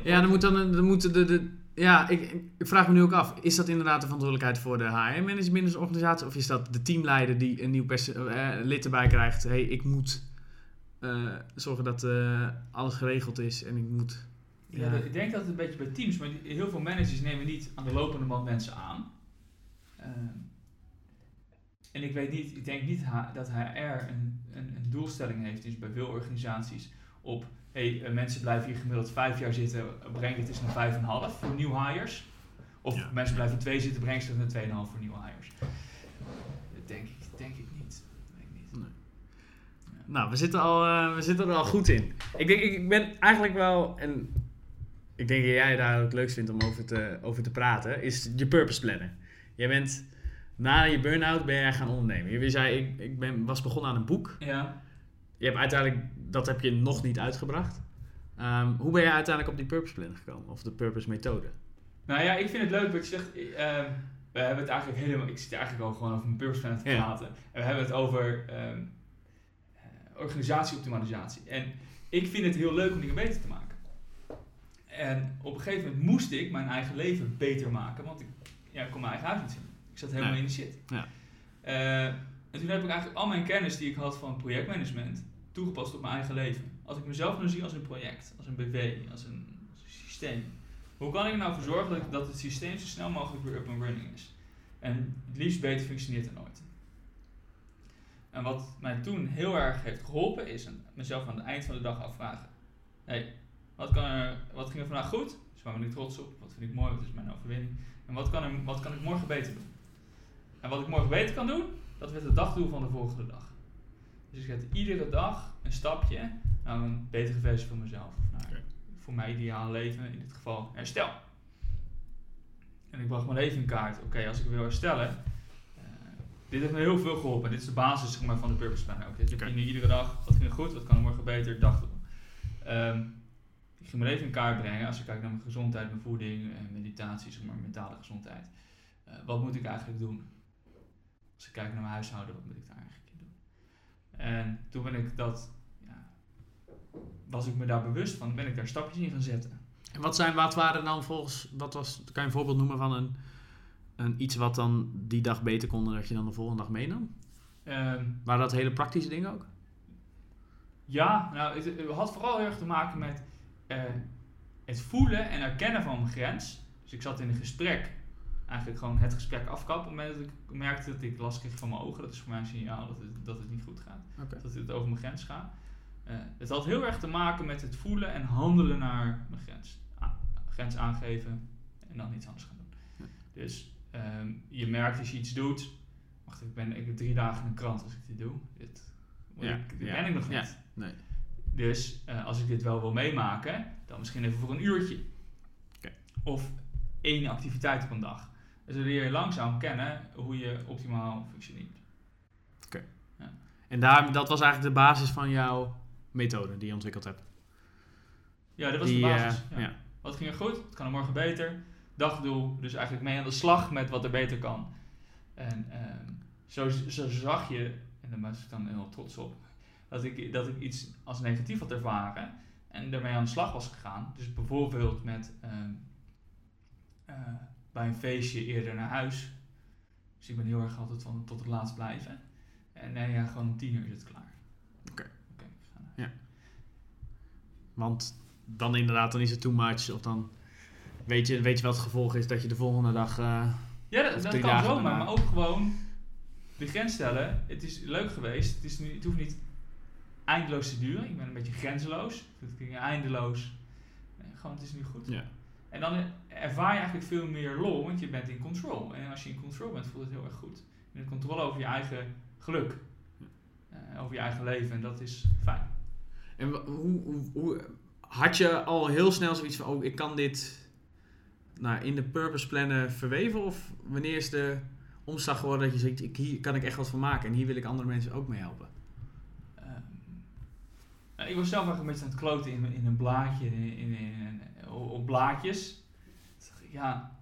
Ja, dan moet dan, dan moeten de, de ja, ik, ik- vraag me nu ook af, is dat inderdaad de verantwoordelijkheid voor de HR-manager organisatie? Of is dat de teamleider die een nieuw eh, lid erbij krijgt? hey, ik moet eh, zorgen dat eh, alles geregeld is en ik moet... Ja, Ja. dat- ik denk dat het een beetje bij teams, maar die- heel veel managers nemen niet aan de lopende band mensen aan. Ehm, en ik weet niet, ik denk niet ha- dat HR een, een, een doelstelling heeft, dus bij veel organisaties, op hey, eh, mensen blijven hier gemiddeld vijf jaar zitten, breng het eens naar vijf en een half voor nieuw hires. Of Ja. mensen blijven twee zitten, breng ze naar twee en een half voor nieuwe hires. Dat denk ik niet. Dat denk ik niet. Nou, we zitten, al, eh, we zitten er al goed in. Ik denk, ik, ben eigenlijk wel, en ik denk dat jij daar het leukst vindt om over te, over te praten, is je purpose plannen. Jij bent, na je burn-out ben jij gaan ondernemen. Je zei, ik, ik ben, was begonnen aan een boek. Ja. Je hebt uiteindelijk, dat heb je nog niet uitgebracht. Ehm, hoe ben jij uiteindelijk op die purpose plan gekomen? Of de purpose methode? Nou ja, ik vind het leuk wat je zegt. ehm, we hebben het eigenlijk helemaal. Ik zit eigenlijk al gewoon over mijn purpose plan te Ja. praten. En we hebben het over ehm, eh, organisatieoptimalisatie. En ik vind het heel leuk om dingen beter te maken. En op een gegeven moment moest ik mijn eigen leven beter maken, want ik, ja, ik kon mijn eigen huis niet zien. Ik zat helemaal in de shit. Ja. Eh, en toen heb ik eigenlijk al mijn kennis die ik had van projectmanagement toegepast op mijn eigen leven. Als ik mezelf nu zie als een project, als een BV, als een, als een systeem. Hoe kan ik er nou voor zorgen dat, dat het systeem zo snel mogelijk weer up and running is? En het liefst beter functioneert dan ooit. En wat mij toen heel erg heeft geholpen is mezelf aan het eind van de dag afvragen. hey, wat, kan er, wat ging er vandaag goed? Dus waar ben ik trots op? Wat vind ik mooi? Wat is mijn overwinning? En wat kan, er, wat kan ik morgen beter doen? En wat ik morgen beter kan doen, dat werd het dagdoel van de volgende dag. Dus ik zet iedere dag een stapje naar een betere versie van mezelf. Of naar voor mijn ideale leven, in dit geval herstel. En ik bracht mijn leven in kaart. Oké, als ik wil herstellen. Dit heeft me heel veel geholpen. Dit is de basis zeg maar, van de purpose plan ook. Je Oké. nu iedere dag, wat ging er goed, wat kan er morgen beter, dag. Ehm, ik ging mijn leven in kaart brengen als ik kijk naar mijn gezondheid, mijn voeding, meditatie, zeg maar, mentale gezondheid. Eh, wat moet ik eigenlijk doen? Als ik kijk naar mijn huishouden, wat moet ik daar eigenlijk in doen? En toen ben ik dat, ja, was ik me daar bewust van, ben ik daar stapjes in gaan zetten. En wat, zijn, wat waren dan volgens, wat was, kan je een voorbeeld noemen van een, een iets wat dan die dag beter kon dan dat je dan de volgende dag meenam? Ehm, Waren dat hele praktische dingen ook? Ja, nou, het, het had vooral heel erg te maken met eh, het voelen en herkennen van mijn grens. Dus ik zat in een gesprek, eigenlijk gewoon het gesprek afkappen. Op het moment dat ik merkte dat ik last kreeg van mijn ogen, dat is voor mij een signaal dat het, dat het niet goed gaat. Dat het over mijn grens gaat. Eh, het had heel erg te maken met het voelen en handelen naar mijn grens. A- grens aangeven en dan iets anders gaan doen. Ja. Dus ehm, je merkt als je iets doet. Wacht, ik ben ik heb drie dagen in de krant als ik dit doe. Dit, Ja, ik, dit ja, ben ik nog ja, niet. nee. Dus eh, als ik dit wel wil meemaken, dan misschien even voor een uurtje. Oké. Of één activiteit op een dag. Dus dan leer je langzaam kennen hoe je optimaal functioneert. En daar, dat was eigenlijk de basis van jouw methode die je ontwikkeld hebt. Ja, dat was die, de basis. eh, ja. ja. Wat ging er goed? Wat kan er morgen beter? Dagdoel, dus eigenlijk mee aan de slag met wat er beter kan. En ehm, zo, zo zag je, en daar was ik dan heel trots op, dat ik, dat ik iets als negatief had ervaren en daarmee aan de slag was gegaan. Dus bijvoorbeeld met ehm, eh, bij een feestje eerder naar huis. Dus ik ben heel erg altijd van tot het laatst blijven. En nee, ja, gewoon om tien uur is het klaar. Oké. Oké, naar Want dan inderdaad, dan is het too much. Of dan weet je, weet je wat het gevolg is dat je de volgende dag... eh, Ja, dat, kan zomaar, daarna. maar ook gewoon de grens stellen. Het is leuk geweest, het, is nu, het hoeft niet eindeloos te duren. Ik ben een beetje grenzeloos. Het klinkt eindeloos. Nee, gewoon, het is nu goed. ja. En dan ervaar je eigenlijk veel meer lol, want je bent in control. En als je in control bent, voelt het heel erg goed. Je hebt controle over je eigen geluk. Eh, over je eigen leven en dat is fijn. En hoe, hoe, hoe, had je al heel snel zoiets van, oh, ik kan dit nou, in de purpose plannen verweven? Of wanneer is de omslag geworden dat je zegt, ik, hier kan ik echt wat van maken en hier wil ik andere mensen ook mee helpen? Ehm, nou, ik was zelf eigenlijk een beetje aan het kloten in, in een blaadje, in, in, op blaadjes. Ja,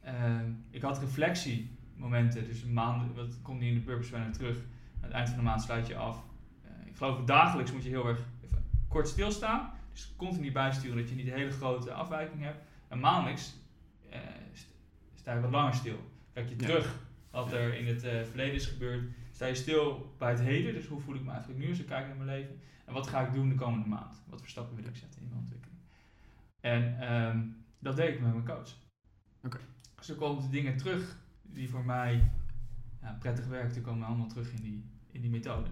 ehm, ik had reflectiemomenten, dus een maand, wat komt niet in de purpose planner terug. Aan het eind van de maand sluit je af. Eh, ik geloof dagelijks moet je heel erg even kort stilstaan. Dus continu bijsturen dat je niet een hele grote afwijking hebt. En maandelijks eh, st- sta je wat langer stil. Kijk je Ja. terug wat er in het eh, verleden is gebeurd. Sta je stil bij het heden, dus hoe voel ik me eigenlijk nu als ik kijk naar mijn leven. En wat ga ik doen de komende maand? Wat voor stappen wil ik zetten in mijn ontwikkeling? En ehm, dat deed ik met mijn coach. Oké. Dus er komen de dingen terug die voor mij ja, prettig werkten, komen allemaal terug in die, in die methode.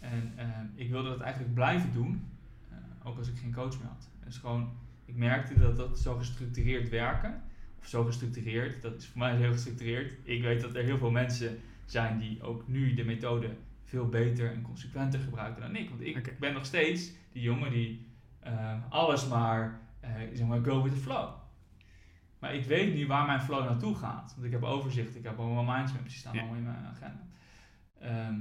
En ehm, ik wilde dat eigenlijk blijven doen, eh, ook als ik geen coach meer had. Dus gewoon, ik merkte dat dat zo gestructureerd werken, of zo gestructureerd, dat is voor mij heel gestructureerd. Ik weet dat er heel veel mensen zijn die ook nu de methode veel beter en consequenter gebruiken dan ik. Want ik ben nog steeds die jongen die eh, alles maar, eh, zeg maar, go with the flow. Maar ik weet nu waar mijn flow naartoe gaat. Want ik heb overzicht, ik heb allemaal mindsmaps, die staan Ja. allemaal in mijn agenda. Ehm,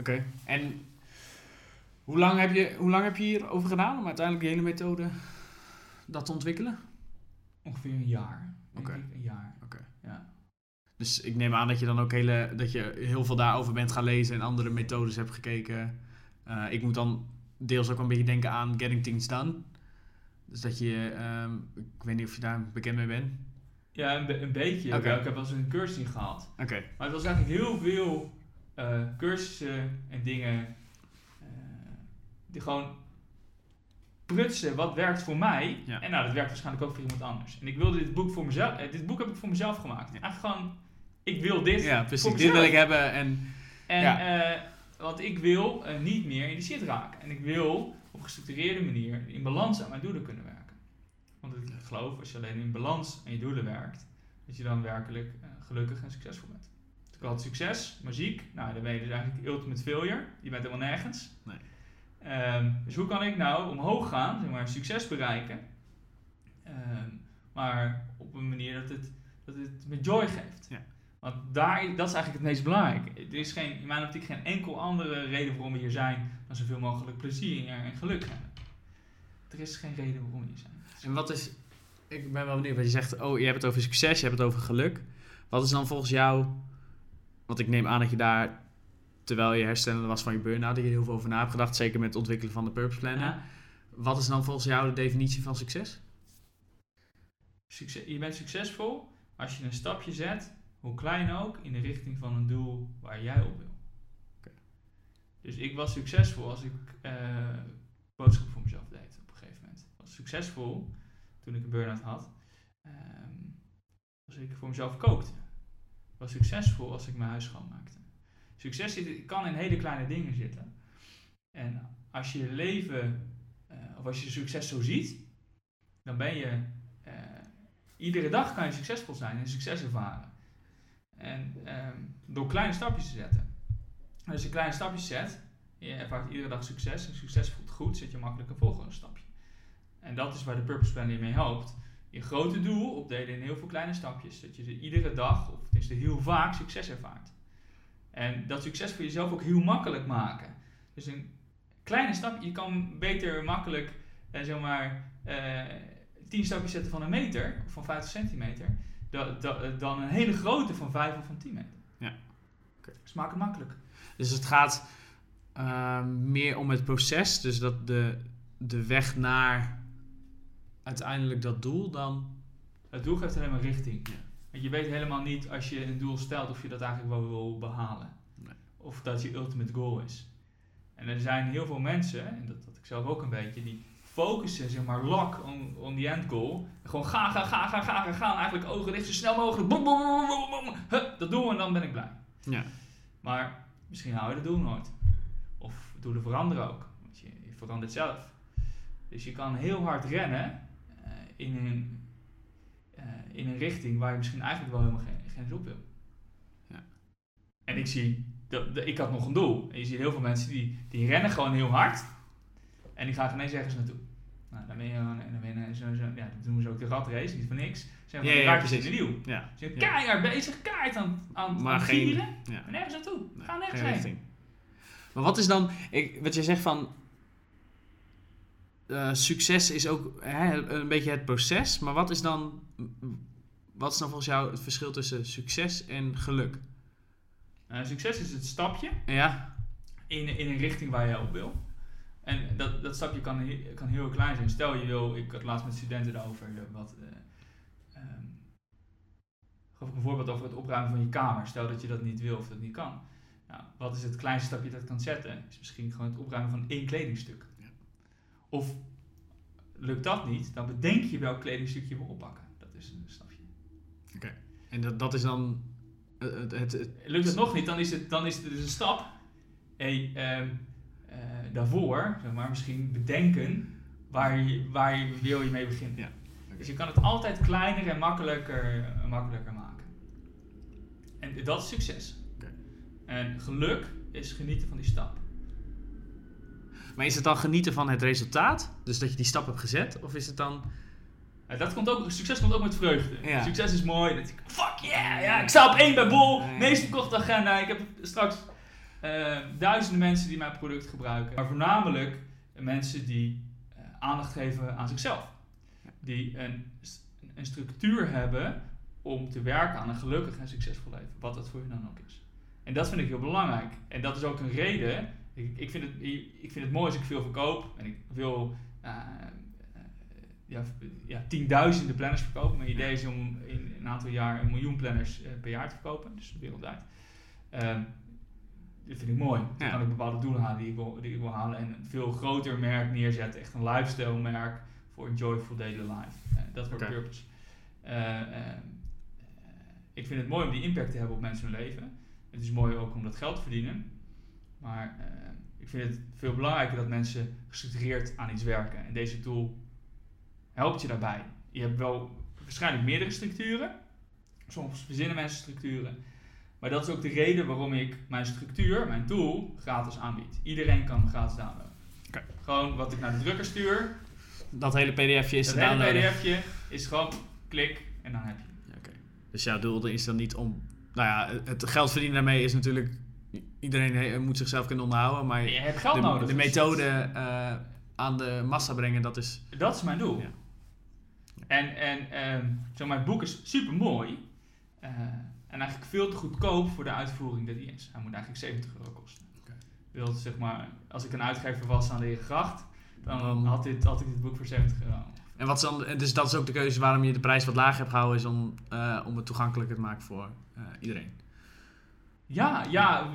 Oké. En hoe lang, heb je, hoe lang heb je hierover gedaan om uiteindelijk die hele methode dat te ontwikkelen? ongeveer een jaar. Oké. Een jaar. Oké. Ja. Dus ik neem aan dat je dan ook hele, dat je heel veel daarover bent gaan lezen en andere methodes hebt gekeken. Eh, ik moet dan deels ook een beetje denken aan Getting Things Done. Dus dat je, ehm, ik weet niet of je daar bekend mee bent. Ja, een, be- een beetje. Oké. Ik heb wel eens een cursus in gehad. Oké. Maar het was eigenlijk heel veel eh, cursussen en dingen die gewoon prutsen wat werkt voor mij. Ja. En nou, dat werkt waarschijnlijk ook voor iemand anders. En ik wilde dit boek voor mezelf. eh, dit boek heb ik voor mezelf gemaakt. Ja. Eigenlijk gewoon, ik wil dit. Ja, precies. Dit wil ik hebben en... En Ja. eh, want ik wil eh, niet meer in de shit raken. En ik wil op gestructureerde manier in balans aan mijn doelen kunnen werken. Want ik geloof, als je alleen in balans aan je doelen werkt, dat je dan werkelijk gelukkig en succesvol bent. Ik had succes, muziek, nou dan ben je dus eigenlijk ultimate failure. Je bent helemaal nergens. Nee. Ehm, dus hoe kan ik nou omhoog gaan, zeg maar, succes bereiken, ehm, maar op een manier dat het, dat het me joy geeft. Ja. Want daar, dat is eigenlijk het meest belangrijke. Er is geen, in mijn optiek geen enkel andere reden waarom we hier zijn dan zoveel mogelijk plezier en geluk hebben. Er is geen reden waarom we hier zijn. En wat is... Ik ben wel benieuwd, wat je zegt, oh, je hebt het over succes, je hebt het over geluk. Wat is dan volgens jou... Want ik neem aan dat je daar, terwijl je herstellende was van je burn-out, dat je er heel veel over na hebt gedacht, zeker met het ontwikkelen van de purpose planner. Ja. Wat is dan volgens jou de definitie van succes? Succes, je bent succesvol als je een stapje zet, hoe klein ook, in de richting van een doel waar jij op wil. Dus ik was succesvol als ik eh boodschappen voor mezelf deed op een gegeven moment. Ik was succesvol toen ik een burn-out had. ehm, als ik voor mezelf kookte. Ik was succesvol als ik mijn huis schoonmaakte. Succes zit, kan in hele kleine dingen zitten. En als je je leven, eh, of als je succes zo ziet, dan ben je eh, iedere dag kan je succesvol zijn en succes ervaren. En ehm, door kleine stapjes te zetten. En als je kleine stapjes zet, je ervaart iedere dag succes en succes voelt goed, zet je makkelijk een volgende stapje. En dat is waar de Purpose Planner je mee helpt. Je grote doel opdelen in heel veel kleine stapjes. Dat je er iedere dag, of tenminste heel vaak, succes ervaart. En dat succes voor jezelf ook heel makkelijk maken. Dus een kleine stap, je kan beter makkelijk, eh, zeg maar, eh, 10 stapjes zetten van een meter, of van 50 centimeter, da- da- dan een hele grote van 5 of van 10 meter. Ja. Oké. Dus maak het makkelijk. Dus het gaat eh, meer om het proces, dus dat de, de weg naar uiteindelijk dat doel dan... Het doel geeft alleen maar richting. Ja. Want je weet helemaal niet als je een doel stelt of je dat eigenlijk wel wil behalen. Nee. Of dat je ultimate goal is. En er zijn heel veel mensen, en dat had ik zelf ook een beetje, die focussen zeg maar lock on, on the end goal. En gewoon ga, ga, ga, ga, ga, ga, gaan. Eigenlijk ogen dicht, zo snel mogelijk. Boem, boem. Hup, dat doel en dan ben ik blij. Ja. Maar misschien hou je dat doel nooit. Of doelen veranderen ook. Want je, je verandert zelf. Dus je kan heel hard rennen eh, in, een, in een richting waar je misschien eigenlijk wel helemaal geen, geen wil. Ja. En ik zie, dat, dat- ik had nog een doel. En je ziet heel veel mensen die, die rennen gewoon heel hard. En die gaan eens ergens naartoe. Nou, dan ben je dan ben je zo, zo, ja, dat doen ze ook de ratrace, niet voor niks. Ze zijn van ja, ja, precies. in de wiel. Ja. Ze zijn keihard bezig, keihard aan, aan, Maar aan geen- gieren. ja. En nergens naartoe. Nee, Ga nergens heen. richting. Maar wat is dan, ik, wat je zegt van, eh, succes is ook hè, een beetje het proces, maar wat is dan, wat is dan volgens jou het verschil tussen succes en geluk? Nou, succes is het stapje Ja, in, in een richting waar je op wil. En dat, dat stapje kan, kan heel klein zijn. Stel je wil, ik had het laatst met studenten erover, eh, wat, eh, ehm, gaf ik een voorbeeld over het opruimen van je kamer. Stel dat je dat niet wil of dat niet kan. Nou, wat is het kleinste stapje dat je kan zetten? Is misschien gewoon het opruimen van één kledingstuk. Of lukt dat niet, dan bedenk je welk kledingstuk je wil oppakken. Dat is een stapje. en dat, dat is dan het, het, Lukt het nog niet, dan is het, dan is het dus een stap. Hey, ehm, eh, daarvoor, zeg maar, misschien bedenken waar je, waar je wil je mee beginnen. Ja. Dus je kan het altijd kleiner en makkelijker, makkelijker maken. En dat is succes. Oké. En geluk is genieten van die stap. Maar is het dan genieten van het resultaat? Dus dat je die stap hebt gezet? Of is het dan, Ja, dat komt ook, succes komt ook met vreugde. Ja. Succes is mooi. Ik, fuck yeah, ja, ik sta op één bij Bol. Meest verkochte agenda. Ik heb straks eh, duizenden mensen die mijn product gebruiken. Maar voornamelijk mensen die eh, aandacht geven aan zichzelf. Die een, een structuur hebben om te werken aan een gelukkig en succesvol leven. Wat dat voor je dan ook is. En dat vind ik heel belangrijk. En dat is ook een reden. Ik, ik, vind, het, ik vind het mooi als ik veel verkoop. En ik wil eh, eh, ja, ja, tienduizenden planners verkopen. Mijn idee is om in een aantal jaar een miljoen planners eh, per jaar te verkopen. Dus wereldwijd. Ehm, dit vind ik mooi. Dan Ja. kan ik bepaalde doelen halen die ik, wil, die ik wil halen. En een veel groter merk neerzetten. Echt een lifestyle merk voor een joyful daily life. Dat wordt Oké. purpose. Eh, eh, eh, ik vind het mooi om die impact te hebben op mensen hun leven. Het is mooi ook om dat geld te verdienen. Maar eh, ik vind het veel belangrijker dat mensen gestructureerd aan iets werken. En deze tool helpt je daarbij. Je hebt wel waarschijnlijk meerdere structuren. Soms verzinnen mensen structuren. Maar dat is ook de reden waarom ik mijn structuur, mijn tool, gratis aanbied. Iedereen kan hem gratis downloaden. Gewoon wat ik naar de drukker stuur. Dat hele pdfje is Dat te hele downloaden. pdfje is gewoon klik en dan heb je. Oké. Dus jouw doel is dan niet om... Nou ja, het geld verdienen daarmee is natuurlijk... Iedereen he- moet zichzelf kunnen onderhouden, maar Je hebt geld de, nodig. de methode eh, aan de massa brengen, dat is... Dat is mijn doel. Ja. En, en ehm, zo, mijn boek is super mooi. en eigenlijk veel te goedkoop voor de uitvoering dat die is. Hij moet eigenlijk 70 euro kosten. Oké. Wil zeg maar, als ik een uitgever was aan de Herengracht, dan had, dit, had ik dit boek voor 70 euro. En wat dan, dus dat is ook de keuze waarom je de prijs wat lager hebt gehouden, is om, eh, om het toegankelijker te maken voor eh, iedereen. Ja, ja,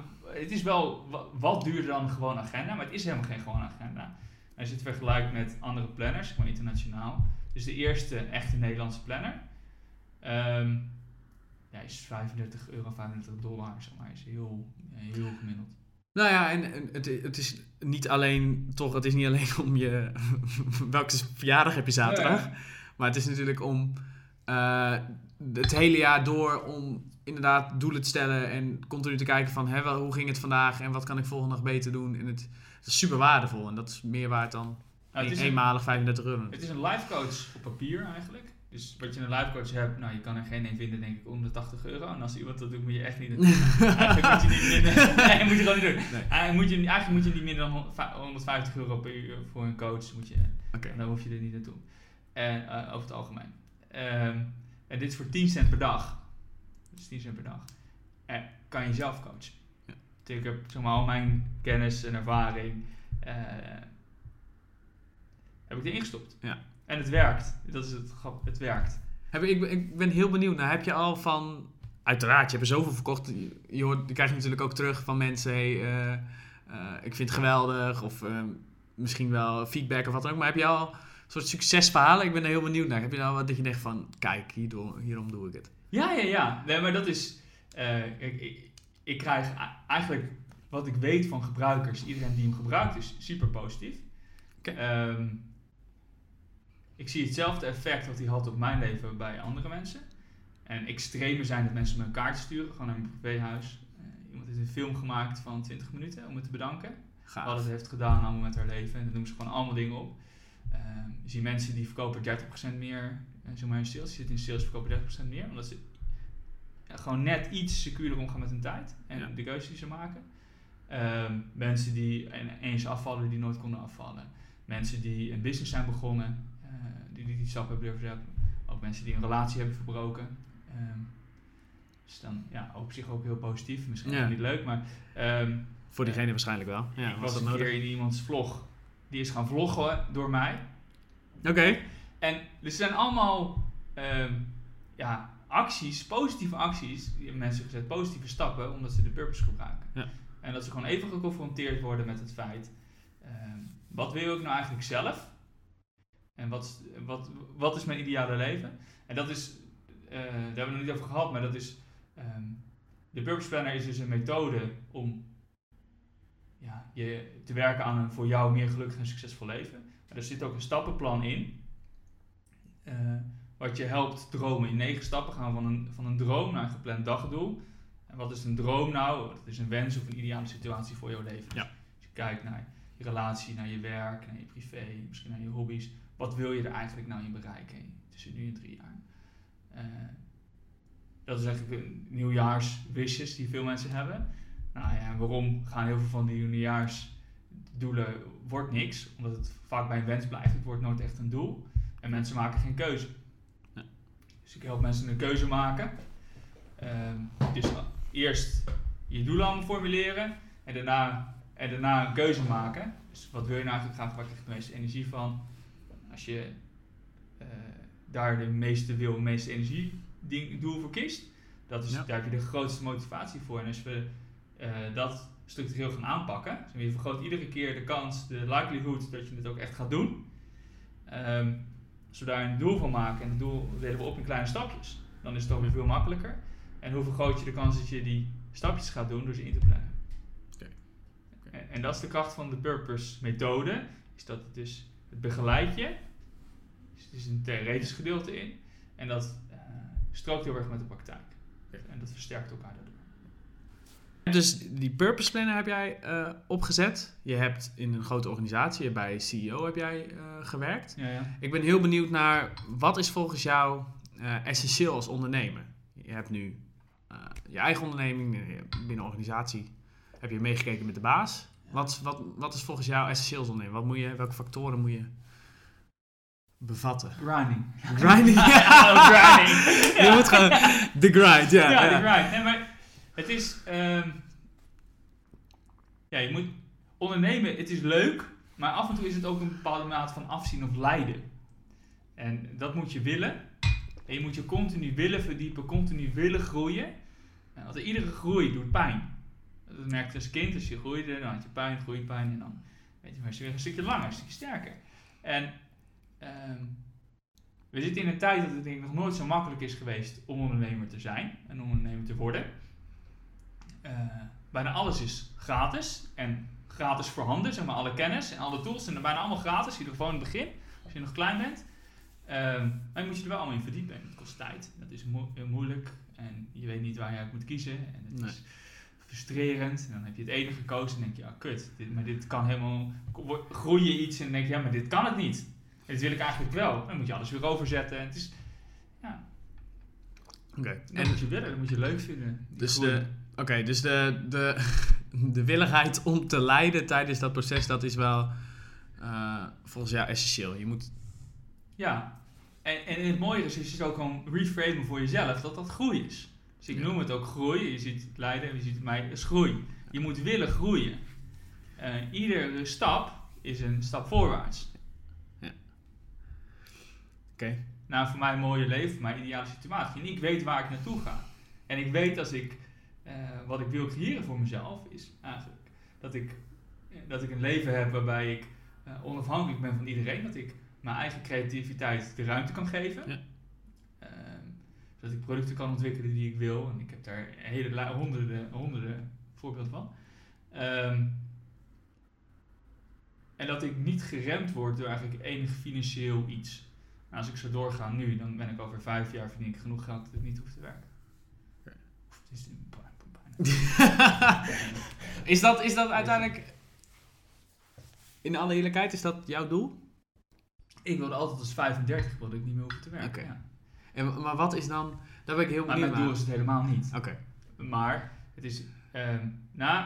het is wel wa- wat duurder dan een gewone agenda, maar het is helemaal geen gewone agenda. Als je het vergelijkt met andere planners, maar internationaal. Dus de eerste echte Nederlandse planner. ehm, ja, is 35 euro, 35 dollar, zeg maar. Is heel, heel gemiddeld. Nou ja, en, en het, het is niet alleen, toch, het is niet alleen om je, welke verjaardag heb je zaterdag, Ja, maar het is natuurlijk om eh, het hele jaar door om inderdaad doelen te stellen en continu te kijken van, hè, wel, hoe ging het vandaag en wat kan ik volgende dag beter doen. En het, het is super waardevol en dat is meer waard dan Nou, het, is een, eenmalig 35 euro. het is een life coach op papier eigenlijk. Dus wat je een life coach hebt, nou je kan er geen een vinden denk ik om de 80 euro. En als iemand dat doet moet je echt niet Eigenlijk moet je niet minder. Nee, moet je gewoon niet doen. Nee. Eigenlijk moet je, eigenlijk moet je niet minder dan 150 euro per uur voor een coach. Moet je. En dan hoef je er niet naartoe. En, eh, over het algemeen. Ehm, en dit is voor 10 cent per dag. Dus 10 cent per dag. En kan je zelf coachen. Ja. Dus ik heb zeg maar, al mijn kennis en ervaring. eh, heb ik erin gestopt. Ja. En het werkt. Dat is het grap. Het werkt. Heb, ik, ben- ik ben heel benieuwd heb je al van, uiteraard, je hebt er zoveel verkocht, je, je, hoort, je krijgt natuurlijk ook terug van mensen, hey, eh, eh, ik vind het geweldig, of misschien wel feedback of wat dan ook, maar heb je al een soort succesverhalen? Ik ben er heel benieuwd naar. Heb je nou wat dat je denkt van, kijk, hierdoor, hierom doe ik het? Ja, ja, ja. Nee, maar dat is. eh, ik, ik, ik krijg eigenlijk wat ik weet van gebruikers. Iedereen die hem gebruikt is super positief. Ehm, ik zie hetzelfde effect wat hij had op mijn leven bij andere mensen. En extreme zijn dat mensen me een kaart sturen, gewoon naar mijn privéhuis. Eh, iemand heeft een film gemaakt van 20 minuten om me te bedanken. Gaaf. Wat het heeft gedaan allemaal met haar leven. En dan noemen ze gewoon allemaal dingen op. Ehm, je ziet mensen die verkopen 30% meer, eh, zeg maar in sales. Die zitten in sales verkopen 30% meer. Omdat ze ja, gewoon net iets secuurder omgaan met hun tijd. En Ja. de keuzes die ze maken. Ehm, mensen die en- eens afvallen die nooit konden afvallen. Mensen die een business zijn begonnen. eh, die, die die stap hebben durven zetten. Ook mensen die een relatie hebben verbroken. Ehm, dus dan ja, op zich ook heel positief. Misschien Ja. niet leuk, maar... ehm, Voor diegene waarschijnlijk wel. Ja, ik was een nodig? keer in iemands vlog. Die is gaan vloggen door mij. Oké. En dus er zijn allemaal ehm, ja, acties, positieve acties. Die mensen gezet, positieve stappen, omdat ze de purpose gebruiken. Ja. En dat ze gewoon even geconfronteerd worden met het feit. ehm, wat wil ik nou eigenlijk zelf? En wat, is- wat, wat is mijn ideale leven? En dat is, eh, daar hebben we het nog niet over gehad, maar dat is. ehm, de Purpose Planner is dus een methode om ja, je te werken aan een voor jou meer gelukkig en succesvol leven. Maar er zit ook een stappenplan in. Eh, wat je helpt dromen. In negen stappen gaan van een, van een droom naar een gepland dagdoel. En wat is een droom nou? Dat is een wens of een ideale situatie voor jouw leven. Dus Ja. als je kijkt naar je relatie, naar je werk, naar je privé, misschien naar je hobby's. Wat wil je er eigenlijk nou in bereiken tussen nu en drie jaar? Eh, dat is eigenlijk een nieuwjaarswishes die veel mensen hebben. Nou ja, en waarom gaan heel veel van die nieuwjaarsdoelen wordt niks? Omdat het vaak bij een wens blijft. Het wordt nooit echt een doel. En mensen maken geen keuze. Ja. Dus ik help mensen een keuze maken. Ehm, dus eerst je doelen allemaal formuleren. En daarna, en daarna een keuze maken. Dus wat wil je nou eigenlijk graag? Waar krijg je de meeste energie van? Als je eh, daar de meeste wil, de meeste energie ding, doel voor kiest. Dat is, Ja. Daar heb je de grootste motivatie voor. En als we eh, dat structureel gaan aanpakken. Dus je vergroot iedere keer de kans, de likelihood dat je het ook echt gaat doen. Ehm, als we daar een doel van maken en het doel delen we op in kleine stapjes, dan is het ook weer veel makkelijker. En hoe vergroot je de kans dat je die stapjes gaat doen door ze in te plannen. En, en dat is de kracht van de purpose methode, is dat het dus het begeleidt je. Dus er is een theoretisch gedeelte in. En dat eh, strookt heel erg met de praktijk. En dat versterkt elkaar. Dus die purpose planner heb jij eh, opgezet. Je hebt in een grote organisatie, bij CEO heb jij eh, gewerkt. Ja, ja. Ik ben heel benieuwd naar wat is volgens jou eh, essentieel als ondernemer? Je hebt nu je eigen onderneming, binnen een organisatie heb je meegekeken met de baas. Wat, wat, wat is volgens jou essentieel als ondernemer? Wat moet je, welke factoren moet je bevatten? Grinding. Grinding. grinding. Je moet gewoon de grind, ja. Ja, ja. de grind. Nee, maar het is... ehm, ja, je moet ondernemen, het is leuk, maar af en toe is het ook een bepaalde mate van afzien of lijden. En dat moet je willen. En je moet je continu willen verdiepen, continu willen groeien. En Want iedere groei doet pijn. Dat merk je als kind, als je groeide, dan had je pijn, groeipijn en dan weet je, was je weer een stukje langer, een stukje sterker. En ehm, we zitten in een tijd dat het denk nog nooit zo makkelijk is geweest om ondernemer te zijn en ondernemer te worden. Eh, bijna alles is gratis en gratis voorhanden, zeg maar alle kennis en alle tools zijn er bijna allemaal gratis, in ieder geval in het begin, als je nog klein bent. Ehm, maar je moet je er wel allemaal in verdiepen en het kost tijd. Dat is mo- moeilijk en je weet niet waar je uit moet kiezen en het Nee. is frustrerend. En dan heb je het ene gekozen en denk je, ja kut, dit, maar dit kan helemaal, groei je iets en dan denk je, ja maar dit kan het niet. En dit wil ik eigenlijk wel. Dan moet je alles weer overzetten. En het is, ja, Oké. dat En moet je willen, dat moet je leuk vinden. Dus groei. de, oké, dus de, de, de willigheid om te leiden tijdens dat proces, dat is wel eh, volgens jou essentieel. Je moet, Ja, en, en het mooie is, is het ook gewoon reframen voor jezelf dat dat groei is. Dus ik Ja. noem het ook groei. Je ziet het lijden en je ziet het mij als groei. Je moet willen groeien. Eh, iedere stap is een stap voorwaarts. oké, naar voor mij een mooie leven, mijn ideale situatie. En ik weet waar ik naartoe ga. En ik weet als ik eh, wat ik wil creëren voor mezelf, is eigenlijk dat ik, eh, dat ik een leven heb waarbij ik eh, onafhankelijk ben van iedereen. Dat ik mijn eigen creativiteit de ruimte kan geven. Ja. Ehm, dat ik producten kan ontwikkelen die ik wil. En ik heb daar hele honderden, honderden voorbeelden van. Ehm, en dat ik niet geremd word door eigenlijk enig financieel iets. Maar als ik zo doorga nu, dan ben ik over vijf jaar verdien ik genoeg geld dat ik niet hoef te werken. Of het is. is, dat, is dat uiteindelijk, in alle eerlijkheid, is dat jouw doel? Ik wilde altijd als 35 wilde ik niet meer hoeven te werken. Oké. ja. En, maar wat is dan, daar ben ik heel mijn doel is het helemaal niet. Oké, Maar het is, nou,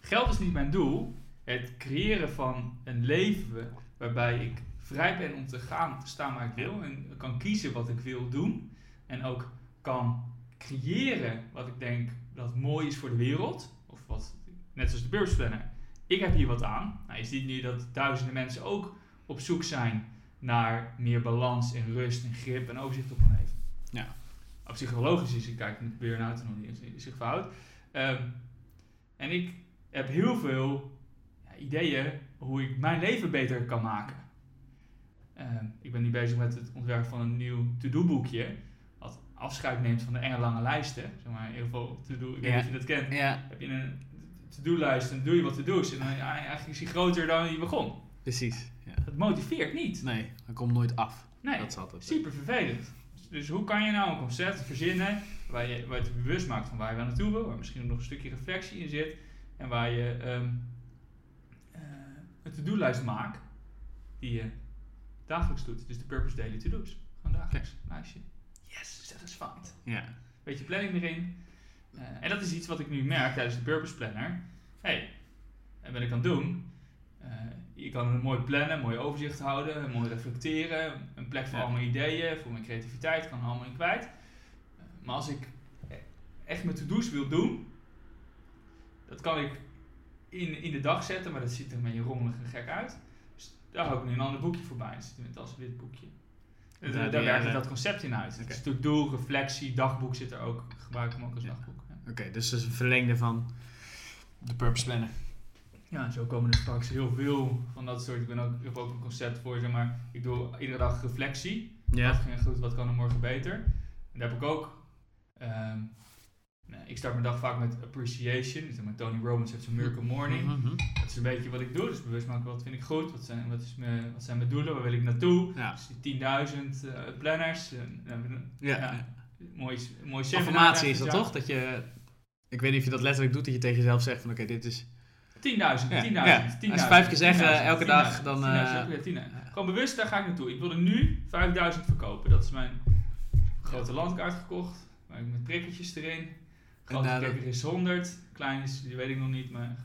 geld is niet mijn doel. Het creëren van een leven waarbij ik vrij ben om te gaan, te staan waar ik wil. En kan kiezen wat ik wil doen. En ook kan creëren wat ik denk dat mooi is voor de wereld. Of wat, net zoals de beursplanner. Ik heb hier wat aan. Nou, je ziet nu dat duizenden mensen ook op zoek zijn naar meer balans en rust en grip en overzicht op hun leven. Ja. Op psychologisch is, ik kijk de burn-out en hoe die zich verhoudt. Ehm, en ik heb heel veel ja, ideeën hoe ik mijn leven beter kan maken. Ehm, ik ben nu bezig met het ontwerp van een nieuw to-do-boekje. Wat afscheid neemt van de enge lange lijsten. Zeg maar, heel veel to-do, ik weet niet of je dat kent. Heb je een to-do-lijst en doe je wat to-do's. En dan, eigenlijk is die groter dan je begon. precies. Ja. Dat motiveert niet. Nee, dat komt nooit af. Nee, Dat is altijd. super vervelend. Dus hoe kan je nou een concept verzinnen waar je, waar je het bewust maakt van waar je wel naartoe wil, waar misschien nog een stukje reflectie in zit en waar je ehm, eh, een to-do-lijst maakt die je dagelijks doet. Dus de Purpose Daily To-Do's. Gewoon dagelijks lijstje. Yes, satisfied. Ja. Beetje planning erin. Eh, en dat is iets wat ik nu merk tijdens de Purpose Planner. hey, en ben ik aan het doen. Eh, je kan een mooi plannen, een mooi overzicht houden, mooi reflecteren, een plek voor Ja. al mijn ideeën, voor mijn creativiteit, kan er allemaal in kwijt. Eh, maar als ik e- echt mijn to-do's wil doen, dat kan ik in, in de dag zetten, maar dat ziet er een beetje rommelig en gek uit. Dus daar hou ik nu een ander boekje voorbij. Dat zit in het als wit boekje. Ja, daar die, daar werk ik eh, dat concept in uit. Oké. Dus to-do, reflectie, dagboek zit er ook. Ik gebruik hem ook als dagboek. Oké, dus dat is een verlengde van de purpose plannen. Ja, en zo komen er straks heel veel van dat soort. Ik, ben ook, ik heb ook een concept voor, zeg maar, ik doe iedere dag reflectie. Wat Ja. ging goed, wat kan er morgen beter? En daar heb ik ook. ehm, ik start mijn dag vaak met appreciation. Dus maar Tony Robbins heeft zijn Miracle Morning. Mhm. Dat is een beetje wat ik doe. Dus bewust maken wat vind ik goed, wat zijn, wat is mijn, wat zijn mijn doelen, waar wil ik naartoe. Ja. Dus die 10.000 eh, planners. eh, Ja. Ja. mooi, Affirmatie is dat toch? Dat je, ik weet niet of je dat letterlijk doet, dat je tegen jezelf zegt van oké, dit is... ja. 10.000, 10.000. Ja, ja. 10.000, Als je vijf keer zegt, 10.000, eh, elke 10.000, dag, dan, 10.000, eh, ja, 10.000. Gewoon bewust, daar ga ik naartoe. Ik wil er nu 5000 verkopen. Dat is mijn grote landkaart gekocht. Maar met prikkeltjes erin. Grote prikker is 100. Klein is, die weet ik nog niet, maar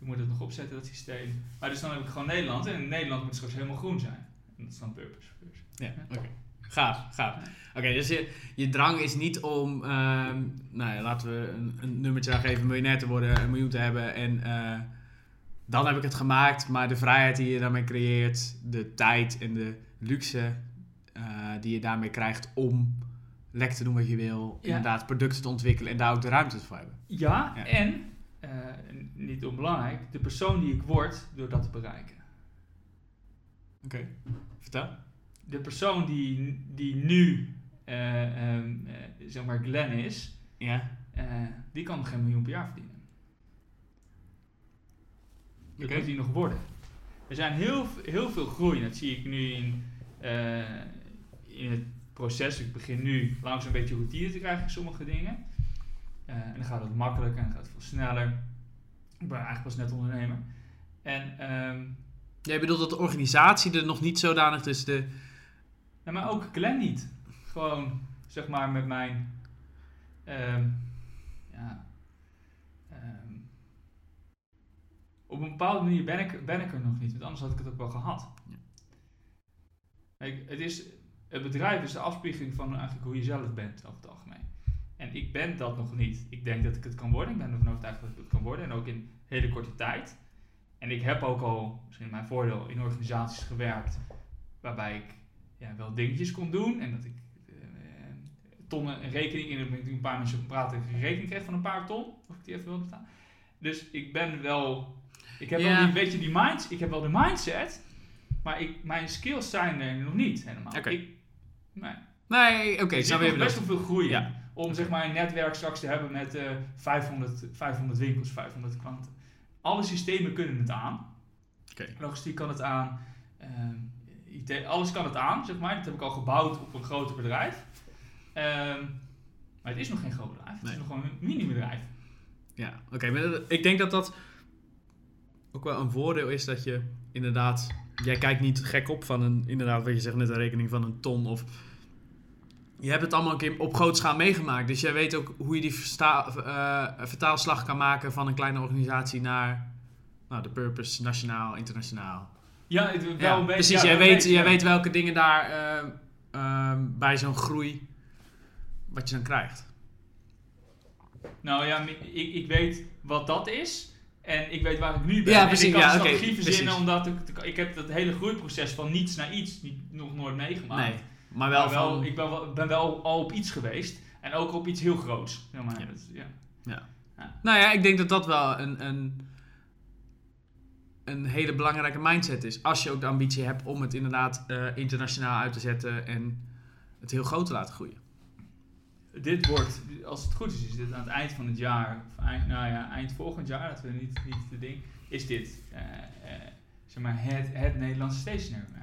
ik moet het nog opzetten, dat systeem. Maar dus dan heb ik gewoon Nederland. En in Nederland moet het straks helemaal groen zijn. En dat is dan purpose. Dus. Ja, oké. Gaaf, gaaf. Oké, dus je, je drang is niet om, ehm, nou ja, laten we een, een nummertje aangeven, miljonair te worden, een miljoen te hebben en eh, dan heb ik het gemaakt. Maar de vrijheid die je daarmee creëert, de tijd en de luxe eh, die je daarmee krijgt om lekker te doen wat je wil, Ja. inderdaad producten te ontwikkelen en daar ook de ruimte voor hebben. Ja, Ja. en, eh, niet onbelangrijk, de persoon die ik word door dat te bereiken. Oké, vertel. De persoon die, die nu, eh, zeg maar, Glenn is, Ja, die kan nog geen miljoen per jaar verdienen. Dat moet hij nog worden. Er zijn heel, heel veel groei. Dat zie ik nu in, in het proces. Ik begin nu langzaam een beetje routine te krijgen in sommige dingen. Eh, en dan gaat het makkelijker en gaat het veel sneller. Ik ben eigenlijk pas net ondernemer. En, ehm, jij bedoelt dat de organisatie er nog niet zodanig is, de... maar ook Glenn niet. Gewoon, zeg maar, met mijn... ehm, ja, ehm, op een bepaalde manier ben ik, ben ik er nog niet. Want anders had ik het ook wel gehad. Ja. Kijk, het, is, het bedrijf is de afspiegeling van eigenlijk hoe je zelf bent over het algemeen. En ik ben dat nog niet. Ik denk dat ik het kan worden. Ik ben ervan overtuigd dat ik het kan worden. En ook in hele korte tijd. En ik heb ook al, misschien mijn voordeel, in organisaties gewerkt. Waarbij ik ja, wel dingetjes kon doen. En dat ik eh, eh, tonnen een rekening in. Met een paar mensen praten. Ik een rekening kreeg van een paar ton. Of ik die even wilde betalen. Dus ik ben wel. Ik heb wel die, weet je, die mind, ik heb wel de mindset. Maar ik, mijn skills zijn er nog niet helemaal. Ik, nee. Nee, oké, Er nog je best wel veel groei. Ja. Om zeg maar een netwerk straks te hebben met eh 500, 500 winkels, 500 klanten. Alle systemen kunnen het aan. Oké. Logistiek kan het aan. ehm, IT, alles kan het aan, zeg maar. Dat heb ik al gebouwd op een groter bedrijf. Ehm, maar het is nog geen groot bedrijf. Het Nee. is nog gewoon een mini-bedrijf. Ja, oké. ik denk dat dat ook wel een voordeel is dat je inderdaad... Jij kijkt niet gek op van een, inderdaad, wat je zegt net, een rekening van een ton of... Je hebt het allemaal een keer op grote schaal meegemaakt. Dus jij weet ook hoe je die versta- eh, vertaalslag kan maken van een kleine organisatie naar nou, de purpose, nationaal, internationaal. Ja, het, wel Ja, een beetje, precies, ja, jij, weet, beetje, jij ja. weet welke dingen daar eh, ehm, bij zo'n groei, wat je dan krijgt. Nou ja, ik, ik weet wat dat is. En ik weet waar ik nu ben. Ja, en precies, ik kan ja, strategie verzinnen, precies. omdat ik, ik heb dat hele groeiproces van niets naar iets niet, nog nooit meegemaakt. Nee, maar wel, Maar wel, van... ik ben wel, ben wel al op iets geweest. En ook op iets heel groots. Zeg maar. Ja. Dat ja. Nou ja, ik denk dat dat wel een, een, een hele belangrijke mindset is. Als je ook de ambitie hebt om het inderdaad eh, internationaal uit te zetten en het heel groot te laten groeien. Dit wordt, als het goed is, is dit aan het eind van het jaar, of eind, nou ja, eind volgend jaar, dat we niet, niet de ding, is dit eh, zeg maar het, het Nederlandse stationary. Oké.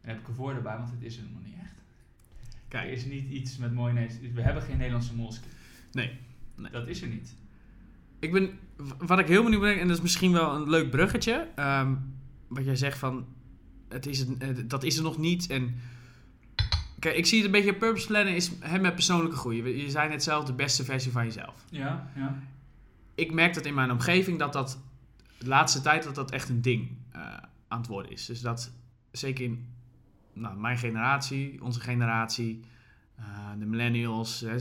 En daar heb ik een voor erbij, want het is er nog niet echt. Er Kijk, is niet iets met mooie Nederlandse, we hebben geen Nederlandse molskin. Nee, nee. Dat is er niet. ik ben, wat ik heel benieuwd ben, en dat is misschien wel een leuk bruggetje, ehm, wat jij zegt van, het is het, dat is er nog niet en... Kijk, ik zie het een beetje, purpose plannen is hè, met persoonlijke groei. Je zijn net zelf de beste versie van jezelf. Ja, ja. ik merk dat in mijn omgeving dat dat de laatste tijd dat dat echt een ding eh, aan het worden is. Dus dat zeker in nou, mijn generatie, onze generatie, eh, de millennials, hè,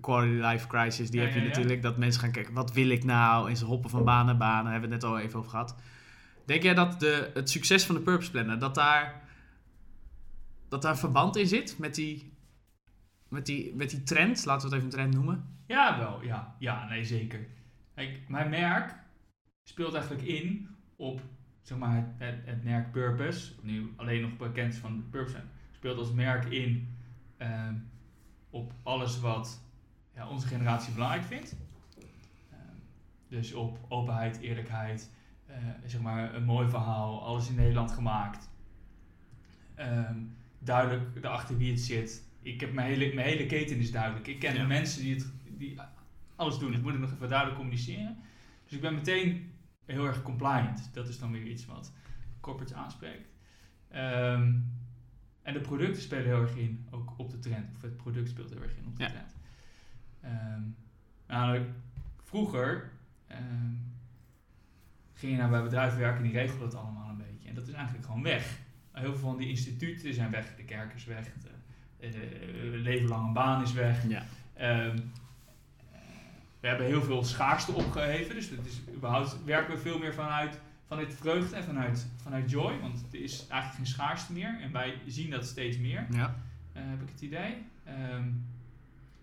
quality life crisis, die Ja, heb je ja, ja. natuurlijk. Dat mensen gaan kijken, wat wil ik nou? En ze hoppen van baan naar baan. Daar hebben we het net al even over gehad. Denk jij dat de, het succes van de Purpose Planner, dat daar, dat daar verband in zit met die, met, die, met die trend? Laten we het even een trend noemen. Ja, wel, ja. Ja, nee, zeker. Kijk, mijn merk speelt eigenlijk in op zeg maar, het, het, het merk Purpose, nu alleen nog bekend van Purpose, speelt als merk in ehm, op alles wat ja, onze generatie belangrijk vindt. Ehm, dus op openheid, eerlijkheid, eh, zeg maar een mooi verhaal, alles in Nederland gemaakt. Ehm, duidelijk erachter wie het zit. Ik heb mijn hele, mijn hele keten is duidelijk. Ik ken Ja. de mensen die, het, die alles doen. Ik moet het nog even duidelijk communiceren. Dus ik ben meteen heel erg compliant. Dat is dan weer iets wat corporates aanspreekt. Ehm, en de producten spelen heel erg in, ook op de trend. Of het product speelt heel erg in op de Ja. trend. Namelijk, vroeger ehm, ging je nou bij bedrijven werken en die regelden het allemaal een beetje. En dat is eigenlijk gewoon weg. Heel veel van die instituten zijn weg. De kerk is weg. De, de, leven lange baan is weg. Ja. Eh, we hebben heel veel schaarste opgeheven. Dus het is, überhaupt werken we veel meer vanuit, vanuit vreugde en vanuit, vanuit joy. Want er is eigenlijk geen schaarste meer. En wij zien dat steeds meer, Ja. eh, heb ik het idee. Ehm,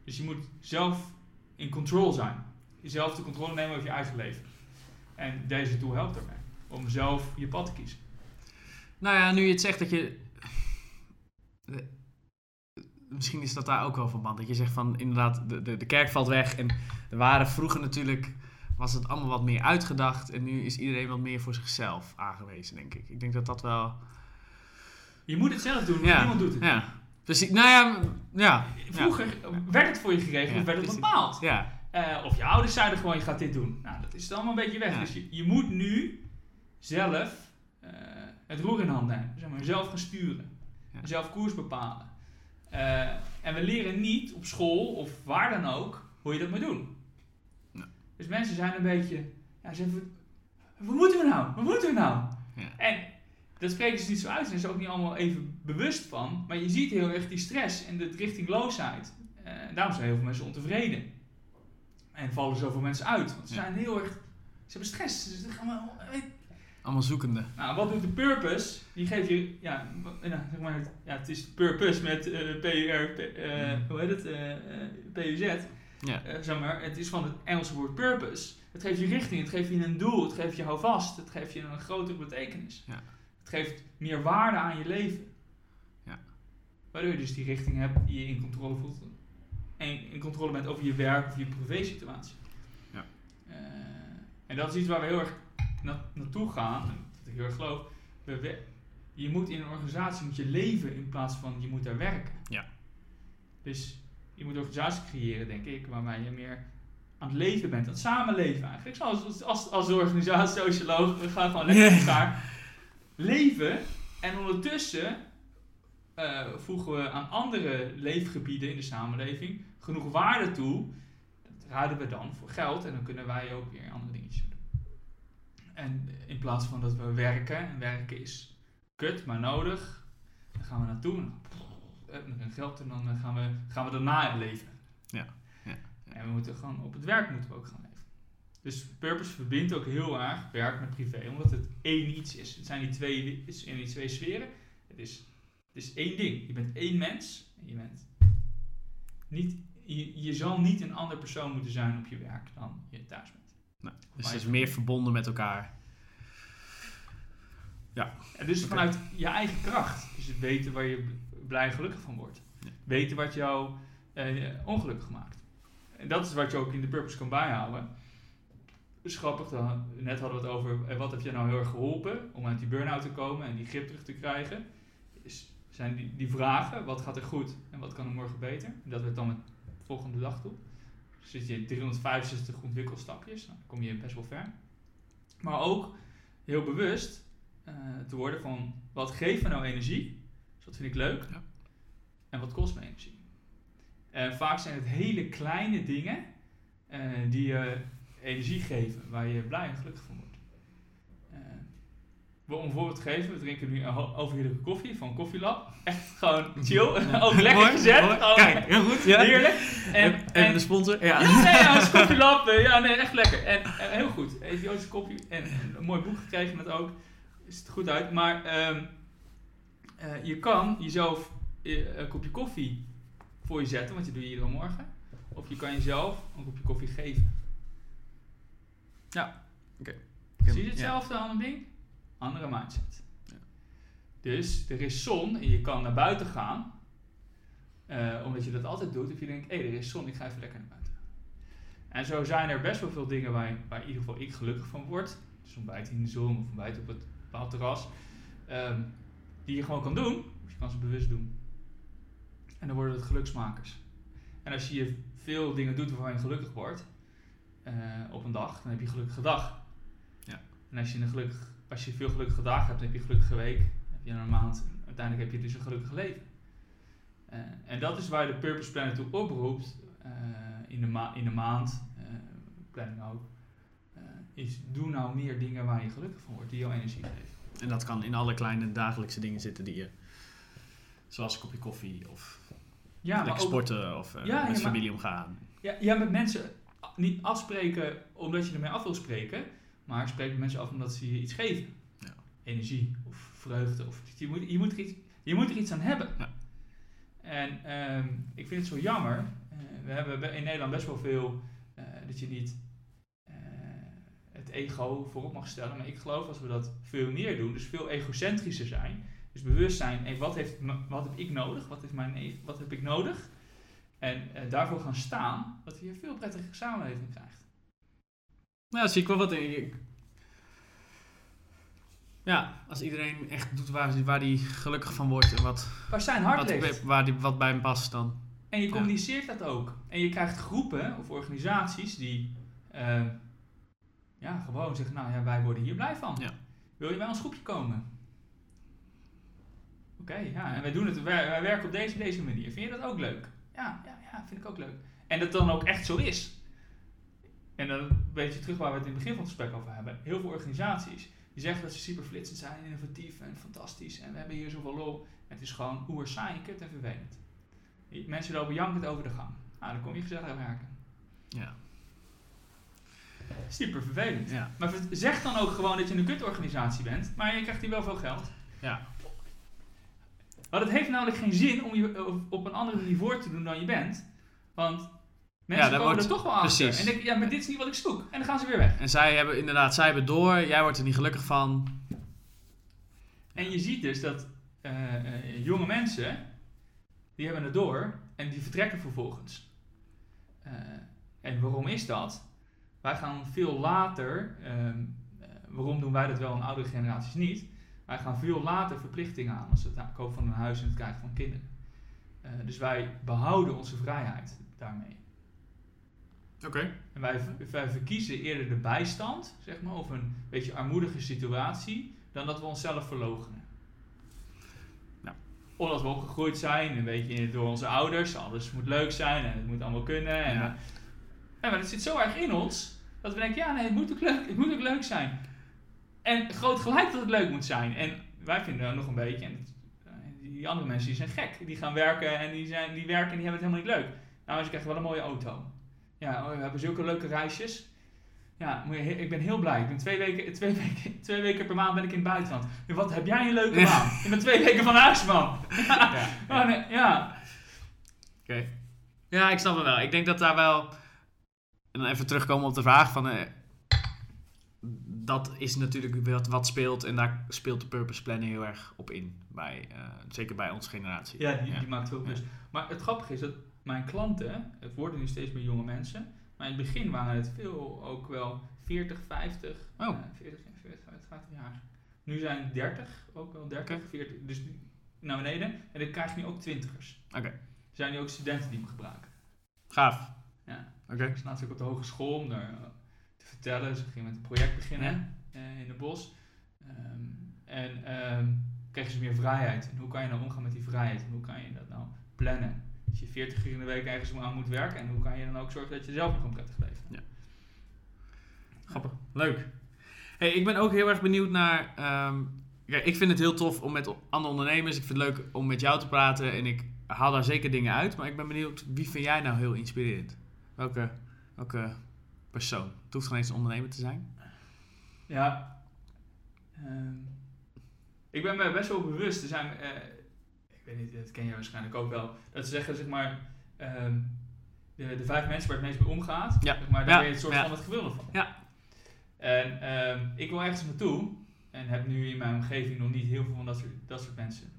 dus je moet zelf in control zijn. Jezelf de controle nemen over je eigen leven. En deze tool helpt daarbij. Om zelf je pad te kiezen. Nou ja, nu je het zegt dat je. Misschien is dat daar ook wel verband. Dat je zegt van inderdaad, de, de, de kerk valt weg. En er waren vroeger natuurlijk. was het allemaal wat meer uitgedacht. En nu is iedereen wat meer voor zichzelf aangewezen, denk ik. Ik denk dat dat wel. Je moet het zelf doen, Ja, niemand doet het. Ja. Precies. Nou ja, ja. Vroeger werd het voor je geregeld, Ja, werd het bepaald. Ja. Eh, of je ouders zeiden gewoon, je gaat dit doen. Nou, dat is allemaal een beetje weg. Dus je, je moet nu zelf eh, het roer in hand nemen. Zeg maar, zelf gaan sturen. Zelf koers bepalen. Eh, en we leren niet op school of waar dan ook hoe je dat moet doen. Dus mensen zijn een beetje, ja, ze hebben, wat moeten we nou? Wat moeten we nou? Ja. En dat spreken ze niet zo uit en is er ook niet allemaal even bewust van. Maar je ziet heel erg die stress en de richtingloosheid. Eh, daarom zijn heel veel mensen ontevreden. En vallen zoveel mensen uit. Want ze zijn heel erg. Ze hebben stress. Ze gaan maar, Allemaal zoekende. nou, wat doet de purpose? Die geeft je, ja, zeg maar, ja het is purpose met PUR, P- eh, Mm. hoe heet het, eh, eh, PUZ. Ja. Zeg maar, het is van het Engelse woord purpose. Het geeft je richting, het geeft je een doel, het geeft je houvast, het geeft je een grotere betekenis. Ja. Het geeft meer waarde aan je leven. Ja. Waardoor je dus die richting hebt die je in controle voelt. En in controle bent over je werk of je privé situatie. Ja. En dat is iets waar we heel erg na- naartoe gaan, en dat ik heel erg geloof. Je moet in een organisatie moet je leven in plaats van je moet daar werken. Ja. Dus je moet een organisatie creëren, denk ik, waarbij je meer aan het leven bent, aan het samenleven eigenlijk. Zoals als, als, als organisatie, socioloog, we gaan gewoon lekker met elkaar leven. En ondertussen eh, voegen we aan andere leefgebieden in de samenleving genoeg waarde toe. Dat ruilen we dan voor geld en dan kunnen wij ook weer andere dingetjes doen. En in plaats van dat we werken, en werken is kut, maar nodig, dan gaan we naartoe en dan, eh, geld en dan eh, gaan we, gaan we daarna leven. Ja, ja, En we moeten gewoon op het werk moeten we ook gaan leven. Dus purpose verbindt ook heel erg werk met privé, omdat het één iets is. Het zijn die twee, het die twee sferen. Het is, het is één ding. Je bent één mens en je bent niet, je, je zal niet een ander persoon moeten zijn op je werk dan je thuis bent. Nou, dus het is meer verbonden met elkaar. En dus vanuit je eigen kracht. Dus het weten waar je blij en gelukkig van wordt. Ja. Weten wat jou eh, ongelukkig maakt. En dat is wat je ook in de purpose kan bijhouden. Dus grappig, dan, net hadden we het over eh, wat heb je nou heel erg geholpen om uit die burn-out te komen en die grip terug te krijgen. Is, zijn die, die vragen, wat gaat er goed en wat kan er morgen beter? En dat werd dan met de volgende dag toe. Zit je in 365 ontwikkelstapjes, nou, dan kom je best wel ver. Maar ook heel bewust eh, te worden van wat geeft me nou energie? Dus wat vind ik leuk? Ja. En wat kost me energie? En vaak zijn het hele kleine dingen eh, die je energie geven, waar je blij en gelukkig van wordt. Eh, we- om een voorbeeld te geven, we drinken nu overheerlijke koffie van Koffielab. Echt gewoon chill, ook lekker Mooi, gezet. gewoon Kijk, heel goed. Ja. Heerlijk. En, En, en de sponsor? Ja. ja, nee, ja, het is koffielab. eh, Ja, nee, echt lekker. En, en heel goed. Ethiopische koffie. En, en een mooi boek gekregen net ook. Ziet het goed uit. Maar ehm, eh, je kan jezelf eh, een kopje koffie voor je zetten, want je doet je iedere morgen. Of je kan jezelf een kopje koffie geven. Zie je hetzelfde aan een ding? Andere mindset. Ja. Dus er is zon en je kan naar buiten gaan. eh, omdat je dat altijd doet. Of je denkt, hé, er is zon, ik ga even lekker naar buiten. En zo zijn er best wel veel dingen waar, waar in ieder geval ik gelukkig van word. Dus ontbijt in de zon of ontbijt op het bepaald terras. ehm, die je gewoon kan doen. Of je kan ze bewust doen. En dan worden het geluksmakers. En als je veel dingen doet waarvan je gelukkig wordt eh, op een dag, dan heb je een gelukkige dag. En als je, een gelukkig, als je veel gelukkige dagen hebt, heb je een gelukkige week. Heb je een maand. Uiteindelijk heb je dus een gelukkig leven. Eh, en dat is waar de Purpose Planner toe oproept. eh, in, de ma- in de maand, eh, planning ook. is doe nou meer dingen waar je gelukkig van wordt, die jou energie geven. En dat kan in alle kleine dagelijkse dingen zitten die je... Zoals een kopje koffie of Ja, lekker ook, sporten of Ja, ja, met maar- familie omgaan. ja, ja, met mensen niet afspreken omdat je ermee af wil spreken. Maar spreek met mensen af omdat ze je iets geven. Ja. Energie of vreugde. Of, je, moet, je, moet er iets, je moet er iets aan hebben. Ja. En ehm, ik vind het zo jammer. eh, we hebben be- in Nederland best wel veel eh, dat je niet eh, het ego voorop mag stellen. Maar ik geloof als we dat veel meer doen, dus veel egocentrischer zijn. Dus bewust zijn, hey, wat, heeft, wat heb ik nodig? Wat, heeft mijn, e- wat heb ik nodig? En daarvoor gaan staan, dat je een veel prettigere samenleving krijgt. Nou, zie ik wel wat. Ik- Ja, als iedereen echt doet waar, waar hij gelukkig van wordt en wat, Waar zijn hart wat, waar die, wat bij hem past, dan. En je Ja. communiceert dat ook. En je krijgt groepen of organisaties die eh, ja, gewoon zeggen, nou ja, wij worden hier blij van. Ja. Wil je bij ons groepje komen? Oké, ja, en wij doen het, wij, wij werken op deze, deze manier. Vind je dat ook leuk? Ja, ja, ja, vind ik ook leuk. En dat dan ook echt zo is. En dan een beetje terug waar we het in het begin van het gesprek over hebben. Heel veel organisaties die zeggen dat ze super flitsend zijn, innovatief en fantastisch. En we hebben hier zoveel lol. Het is gewoon oer saai, kut en vervelend. Mensen lopen jankend over de gang. Nou, dan kom je gezellig werken. Ja. Super vervelend. Ja. Maar zeg dan ook gewoon dat je een kutorganisatie bent, maar je krijgt hier wel veel geld. Ja. Maar het heeft namelijk geen zin om je op- op een ander niveau te doen dan je bent. Want mensen daar komen wordt- er toch wel achter. precies. En denken, ja, maar dit is niet wat ik zoek. En dan gaan ze weer weg. En zij hebben inderdaad, zij hebben door, jij wordt er niet gelukkig van. En je ziet dus dat eh, eh, jonge mensen, die hebben het door en die vertrekken vervolgens. Eh, en waarom is dat? Wij gaan veel later, ehm, eh, waarom doen wij dat wel en oudere generaties niet? Wij gaan veel later verplichtingen aan als het kopen van een huis en het krijgen van kinderen. Dus wij behouden onze vrijheid daarmee. Oké. En wij, wij verkiezen eerder de bijstand, zeg maar, of een beetje armoedige situatie, dan dat we onszelf verloochenen. Ja. Omdat we opgegroeid zijn, een beetje door onze ouders, alles moet leuk zijn en het moet allemaal kunnen. En, Ja. eh, ja, maar dat zit zo erg in ons, dat we denken, ja nee, het moet ook leuk, het moet ook leuk zijn. En groot gelijk dat het leuk moet zijn. En wij vinden dat nog een beetje, en het- eh, die andere mensen die zijn gek, die gaan werken en die, zijn, die werken en die hebben het helemaal niet leuk. Nou, ze krijgen wel een mooie auto. Ja, oh, we hebben zulke leuke reisjes. Ja, ik ben heel blij. Ik ben twee weken, twee, weken, twee weken per maand ben ik in het buitenland. Wat heb jij een leuke baan? Ik ben twee weken van huis, man. Ja. Oh, nee, ja. Oké. Ja, ik snap het wel. Ik denk dat daar wel. En dan even terugkomen op de vraag van. eh, dat is natuurlijk wat, wat speelt en daar speelt de purpose planning heel erg op in. Bij, eh, zeker bij onze generatie. Ja, die, Ja. die maakt veel Ja. Maar het grappige is dat mijn klanten, het worden nu steeds meer jonge mensen, maar in het begin waren het veel ook wel 40, 50, Oh. eh, 40, 40, 50 jaar. Nu zijn het 30, ook wel 30, Oké. 40, dus naar beneden. En dan krijg je nu ook twintigers. Oké. Er zijn nu ook studenten die hem gebruiken. Gaaf. Ja. Oké. Ik laatst ook op de hogeschool om daar eh, te vertellen. Ze gingen met een project beginnen eh, in het bos. Ehm, en ehm kregen ze meer vrijheid. En hoe kan je nou omgaan met die vrijheid? En hoe kan je dat nou plannen? Als je 40 uur in de week ergens aan moet werken. En hoe kan je dan ook zorgen dat je zelf nog een prettig leven Grappig. Leuk. Hey, ik ben ook heel erg benieuwd naar. ehm, kijk, ik vind het heel tof om met andere ondernemers. Ik vind het leuk om met jou te praten. En ik haal daar zeker dingen uit. Maar ik ben benieuwd, wie vind jij nou heel inspirerend? Welke, welke persoon? Het hoeft geen eens een ondernemer te zijn. Ja. Ehm, ik ben me best wel bewust. Er zijn, eh, weet niet, dat ken je waarschijnlijk ook wel. Dat ze zeggen, zeg maar, ehm, de, de vijf mensen waar het meest mee omgaat. Ja. Zeg maar, daar ben je het soort van het gewilde van. Ja. En ehm, ik wil ergens naartoe. En heb nu in mijn omgeving nog niet heel veel van dat soort, dat soort mensen.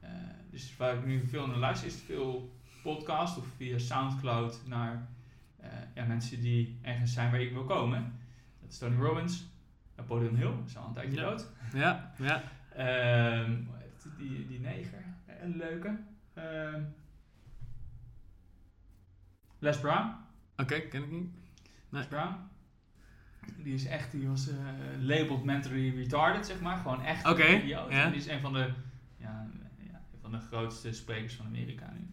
Eh, dus waar ik nu veel naar luister is veel podcast of via Soundcloud naar eh, ja, mensen die ergens zijn waar ik wil komen. Dat is Tony Robbins, Napoleon Hill, is al een tijdje Ja. dood. Ja, ja. Ehm, die, die neger, een leuke. Ehm, Les Brown. Oké, ken ik niet. Nee. Les Brown. Die is echt, die was eh, labeled mentally retarded, zeg maar. Gewoon echt Oké. En die is een van de, ja, ja, van de grootste sprekers van Amerika nu.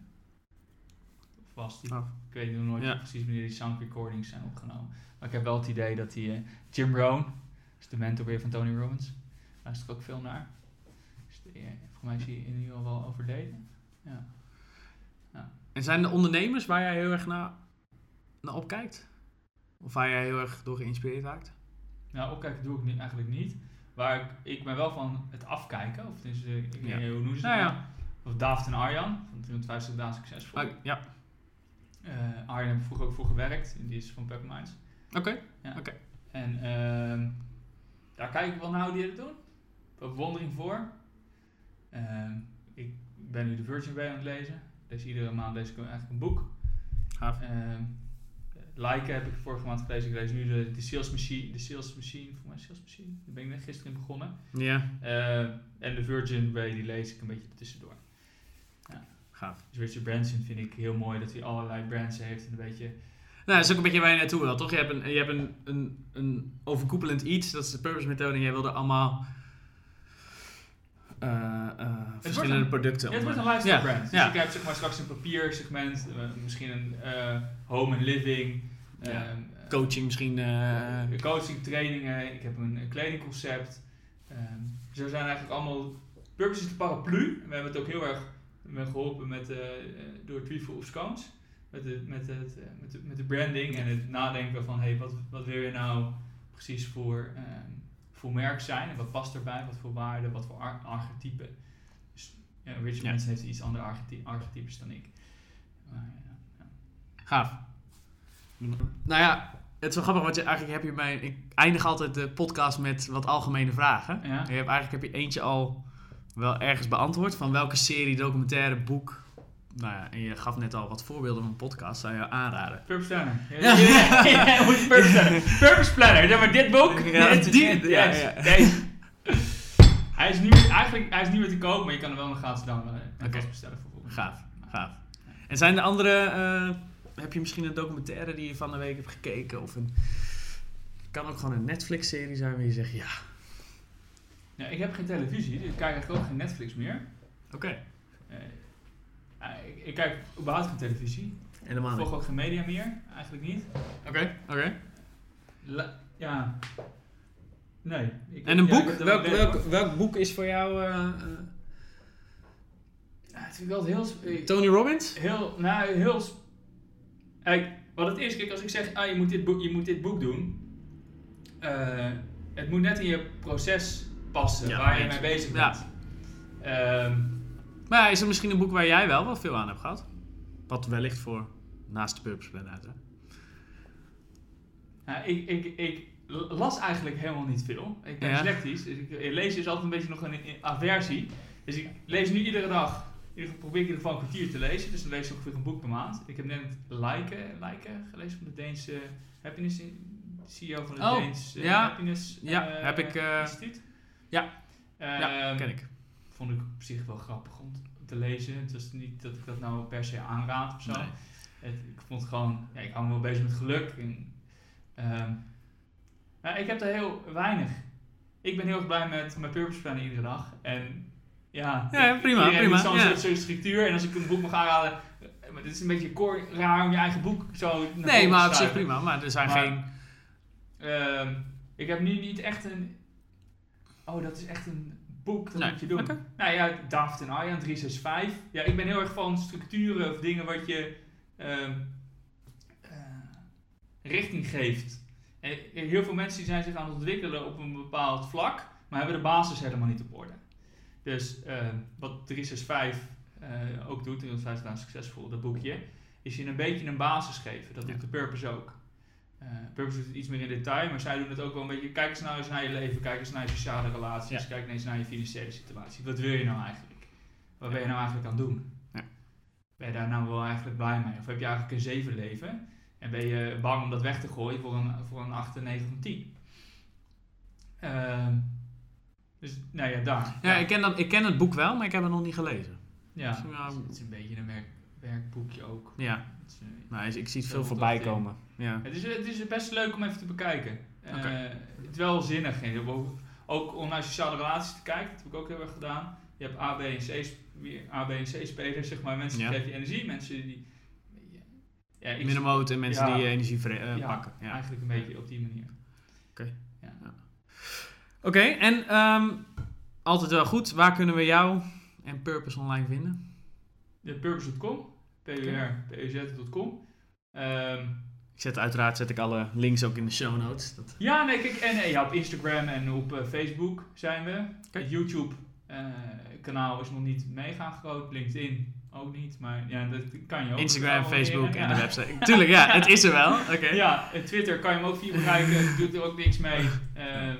Of was die? Oh. Ik weet nog nooit Ja. precies wanneer die sound recordings zijn opgenomen. Maar ik heb wel het idee dat die eh, Jim Rohn, is de mentor weer van Tony Robbins, luister ik ook veel naar. Volgens mij is hij in ieder geval wel overleden. Ja. En zijn er ondernemers waar jij heel erg naar, naar opkijkt? Of waar jij heel erg door geïnspireerd raakt? Nou, opkijken doe ik niet, eigenlijk niet. Waar ik, ik ben wel van het afkijken, of dus, eh, ik weet Ja. niet, hoe noemen ze Nou ja. Of Daft en Arjan, van 350 dagen succesvol. Oh, ja, Eh, Arjan heb ik vroeger ook voor gewerkt, en die is van Pepperminds. oké. En ehm, daar kijk ik wel naar hoe die het doen. Bewondering voor. Ehm, ik ben nu de Virgin Way aan het lezen. Dus iedere maand lees ik eigenlijk een boek. Gaaf. Ehm Like heb ik vorige maand gelezen. Ik lees nu de, de Sales Machine. De Sales Machine, voor mij Sales Machine. Daar ben ik net gisteren in begonnen. Ja, Ehm, en de Virgin Way, die lees ik een beetje tussendoor. gaaf. Dus Richard Branson vind ik heel mooi dat hij allerlei brands heeft en een beetje... Nou, dat is ook een beetje waar je naartoe wil, toch? Je hebt een, je hebt een, een, een overkoepelend iets, dat is de purpose methode, en jij wilde allemaal eh, verschillende een- producten. Ja, het wordt een lifestyle Ja, brand. Dus ja. ik heb zeg maar straks een papiersegment, eh, misschien een home and living, ehm, Coaching misschien. coaching, trainingen, ik heb een, een kledingconcept. Ehm er zijn eigenlijk allemaal... Purpose is de paraplu. We hebben het ook heel erg me geholpen met, door Treeful of Scones. Met de, met, het, met, de, met de branding en het nadenken van... Hey, wat, wat wil je nou precies voor, ehm, voor merk zijn? En wat past erbij? Wat voor waarden? Wat voor ar- archetypen? Dus ja, Richard Ja. Branson heeft iets andere archety- archetypes dan ik. Maar, ja. Gaaf. Nou ja, het is wel grappig, want je, eigenlijk heb je bij... Ik eindig altijd de podcast met wat algemene vragen. Je hebt, eigenlijk heb je eentje al wel ergens beantwoord. Van welke serie, documentaire, boek... Nou ja, en je gaf net al wat voorbeelden van podcast, zou je aanraden. Purpose Planner. Ja. Ja, ja, moet Purpose Planner. Purpose Planner, zeg maar dit boek. Ja, dit- die- dit- ja, ja. Deze. Hij is, niet meer, eigenlijk, hij is niet meer te koop, maar je kan hem wel nog gratis downloaden. En bestellen voor Gaaf, gaaf. En zijn er andere... eh, heb je misschien een documentaire die je van de week hebt gekeken? Of een... kan ook gewoon een Netflix-serie zijn waar je zegt, ja, Ja, ik heb geen televisie, dus ik kijk eigenlijk ook geen Netflix meer. oké. Eh, ik, ik kijk überhaupt geen televisie. Helemaal Ik niet. volg ook geen media meer, eigenlijk niet. Oké, oké. La- ja. Nee. Ik- En een ja, ik boek? welk, welk, welk boek is voor jou eh, eh, Ja, het is wel heel... Tony Robbins? Heel, nou, heel... Kijk, wat het is, kijk, als ik zeg, ah, je moet dit boek, je moet dit boek doen. eh, het moet net in je proces passen, Ja, waar je mee bezig Ja. bent. Maar ja, is er misschien een boek waar jij wel wat veel aan hebt gehad? Wat wellicht voor naast de Purpose Plan uit, hè? nou, ik, ik, ik las eigenlijk helemaal niet veel. Ik ben Ja. dyslectisch, dus ik, ik lees is altijd een beetje nog een, een aversie. Dus ik lees nu iedere dag, ieder geval probeer ik in ieder geval een kwartier te lezen. Dus dan lees ik ongeveer een boek per maand. Ik heb net Like, like gelezen van de Deense Happiness, CEO van het Oh, Deense ja. Happiness Ja, eh, heb ik, eh, Instituut. ja. ja, Ehm, ken ik. Vond ik op zich wel grappig om te- lezen. Het was niet dat ik dat nou per se aanraad of zo. Nee. Het, ik vond gewoon, ja, ik hou me wel bezig met geluk. En, ehm, maar ik heb er heel weinig. Ik ben heel erg blij met mijn purpose plan iedere dag. En ja, Ja, prima, prima, zo'n ja. soort- soort structuur. En als ik een boek mag aanraden, eh, maar dit is een beetje koor, raar om je eigen boek zo Nee, maar op zich prima. Maar er zijn Maar- geen... Ehm, ik heb nu niet echt een. Oh, dat is echt een boek, dat Nee, moet je doen. Nou ja, Daft en Arjan 365. Ja, ik ben heel erg van structuren of dingen wat je ehm, eh, richting geeft. En heel veel mensen die zijn zich aan het ontwikkelen op een bepaald vlak, maar hebben de basis helemaal niet op orde. Dus ehm, wat 365 eh, ook doet, 365 dagen succesvol, dat boekje, is je een beetje een basis geven. Dat Ja. doet de purpose ook. Eh, Purpose doet het iets meer in detail, maar zij doen het ook wel een beetje. Kijk eens nou eens naar je leven, kijk eens naar je sociale relaties, Ja. kijk eens naar je financiële situatie. Wat wil je nou eigenlijk? Wat ben je nou eigenlijk aan het doen? Ja. Ben je daar nou wel eigenlijk blij mee? Of heb je eigenlijk een 7 leven en ben je bang om dat weg te gooien voor een, voor een 8, 9 of 10? Ehm, dus, nou ja, daar. Ja, ik ken, dat, ik ken het boek wel, maar ik heb het nog niet gelezen. Ja, Dus, ja, het is een beetje een werk, werkboekje ook. Ja, is, eh, nou, ik zie het veel voorbij ik. komen. Ja. Het is, het is best leuk om even te bekijken. Eh, Oké. het is wel zinnig. Ook- Ook om naar sociale relaties te kijken. Dat heb ik ook heel erg gedaan. Je hebt A, B en C, A, B en C spelers, zeg maar. Mensen die Ja. geven je energie. Mensen die... Ja, ik- Middenmoot en mensen Ja. die energie eh, ja, pakken. Ja. eigenlijk een beetje op die manier. Oké, en ehm, altijd wel goed. Waar kunnen we jou en Purpose online vinden? De Purpose.com. PUR, PUZ.com. Ik zet uiteraard zet ik alle links ook in de show notes. Dat... Ja, nee, kijk, en ja, op Instagram en op eh, Facebook zijn we. Het YouTube eh, kanaal is nog niet mega groot, LinkedIn ook niet, maar ja, dat kan je ook. Instagram, Facebook en ja. de website. Tuurlijk, ja, het is er wel. Oké. Ja, en Twitter kan je hem ook via gebruiken, doet er ook niks mee. Eh,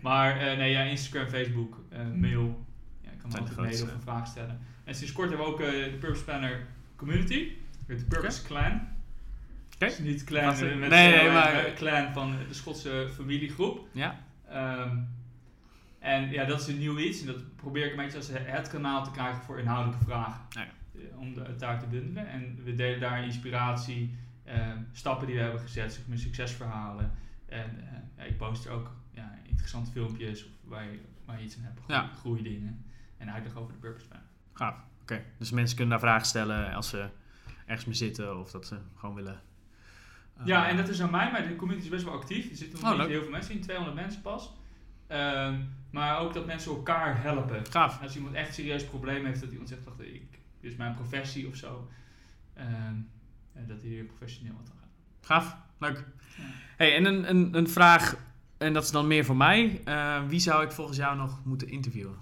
maar nee, ja, Instagram, Facebook, mail. Ja, ik kan me altijd mailen of een vraag stellen. En sinds kort hebben we ook de Purpose Planner Community, de Purpose Clan. Dus niet even. met Nee, eh, nee, maar- clan van de Schotse familiegroep. Ja. Ehm, en ja, dat is een nieuw iets. En dat probeer ik een beetje als het kanaal te krijgen voor inhoudelijke vragen. Eh, Om de, het daar te bundelen. En we delen daar inspiratie, ehm, stappen die we hebben gezet, zeg maar succesverhalen. En eh, ja, ik post er ook ja, interessante filmpjes of waar je, waar je iets aan hebt. Ja. goede dingen. En uitleg over de purpose plan. Gaaf. Oké, dus mensen kunnen daar vragen stellen als ze ergens mee zitten of dat ze gewoon willen. Eh, Ja, en dat is aan mij, maar de community is best wel actief. Er zitten nog Oh, niet heel veel mensen in, 200 mensen pas. Ehm, maar ook dat mensen elkaar helpen. Gaaf. Als iemand echt serieus probleem heeft, dat iemand zegt, wacht, ik, dit is mijn professie of zo. Ehm, ja, dat hij hier professioneel wat aan gaat. Gaaf. Leuk. Ja. Hey, en een, een, een vraag, en dat is dan meer voor mij. Eh, wie zou ik volgens jou nog moeten interviewen?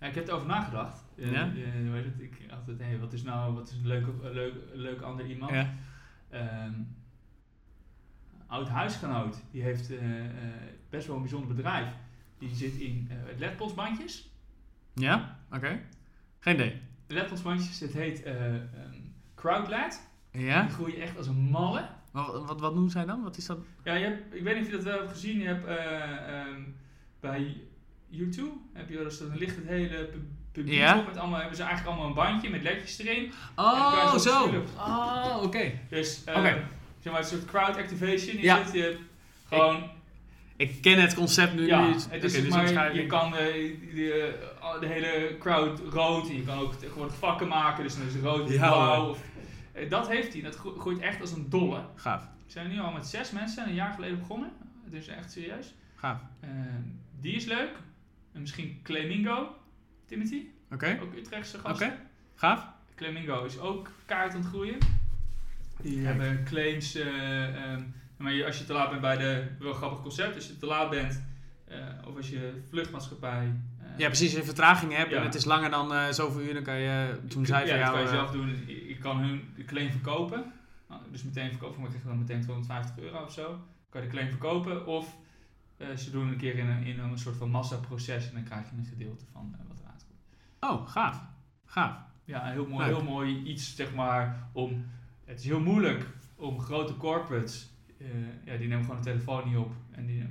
Ja, ik heb erover nagedacht. Eh, Ja? eh, hoe heet het? Ik altijd, hey, wat is nou wat is een leuk, leuk, leuk ander iemand? Ja. Ehm, oud huisgenoot, die heeft eh, eh, best wel een bijzonder bedrijf. Die zit in eh ledpolsbandjes. Ja? Oké. Geen idee. Ledpolsbandjes, het heet Crowdlet. Ja? Die groeien echt als een malle. Wat, wat, wat noemen zij dan? Wat is dat? Ja, je hebt, ik weet niet of je dat wel hebt gezien. Je hebt eh, ehm, bij YouTube heb je wel eens dan ligt het hele pu- publiek Ja. op met allemaal hebben ze eigenlijk allemaal een bandje met ledjes erin. Oh, zo. Oh, oké. Dus Oké. Zeg maar een soort crowd activation is Ja. het. Je hebt gewoon Ik ken het concept nu ja, niet. het is dus maar, je kan de, de, de hele crowd rood en je kan ook tegenwoordig vakken maken, dus dan is het rood Ja, blauw. Of, eh, dat heeft hij, dat gro- groeit echt als een dolle. Gaaf. We zijn nu al met zes mensen een jaar geleden begonnen, dus echt serieus. Gaaf. Eh, die is leuk. En misschien Clemingo, Timothy, Oké. ook Utrechtse gast. Oké. Gaaf. Clemingo is ook kaart aan het groeien. Die Kijk. hebben claims. eh, ehm, maar je- als je te laat bent bij de. Wel grappig concept. Als je te laat bent. eh, of als je vluchtmaatschappij. eh, Ja, precies. Als je vertraging hebt Ja. en het is langer dan eh, zoveel uur, dan kan je... Toen zei ja, van dat kan je eh, zelf doen. Je kan hun de claim verkopen. Nou, dus meteen verkopen, maar krijg je dan meteen 250 euro of zo. Kan je de claim verkopen. Of eh, ze doen een keer in een, in een soort van massaproces. En dan krijg je een gedeelte van eh, wat eruit komt. Oh, gaaf. Gaaf. Ja, een heel mooi, Leuk. heel mooi iets, zeg maar, om... Het is heel moeilijk om grote corporates... eh, ja, die nemen gewoon de telefoon niet op. En die,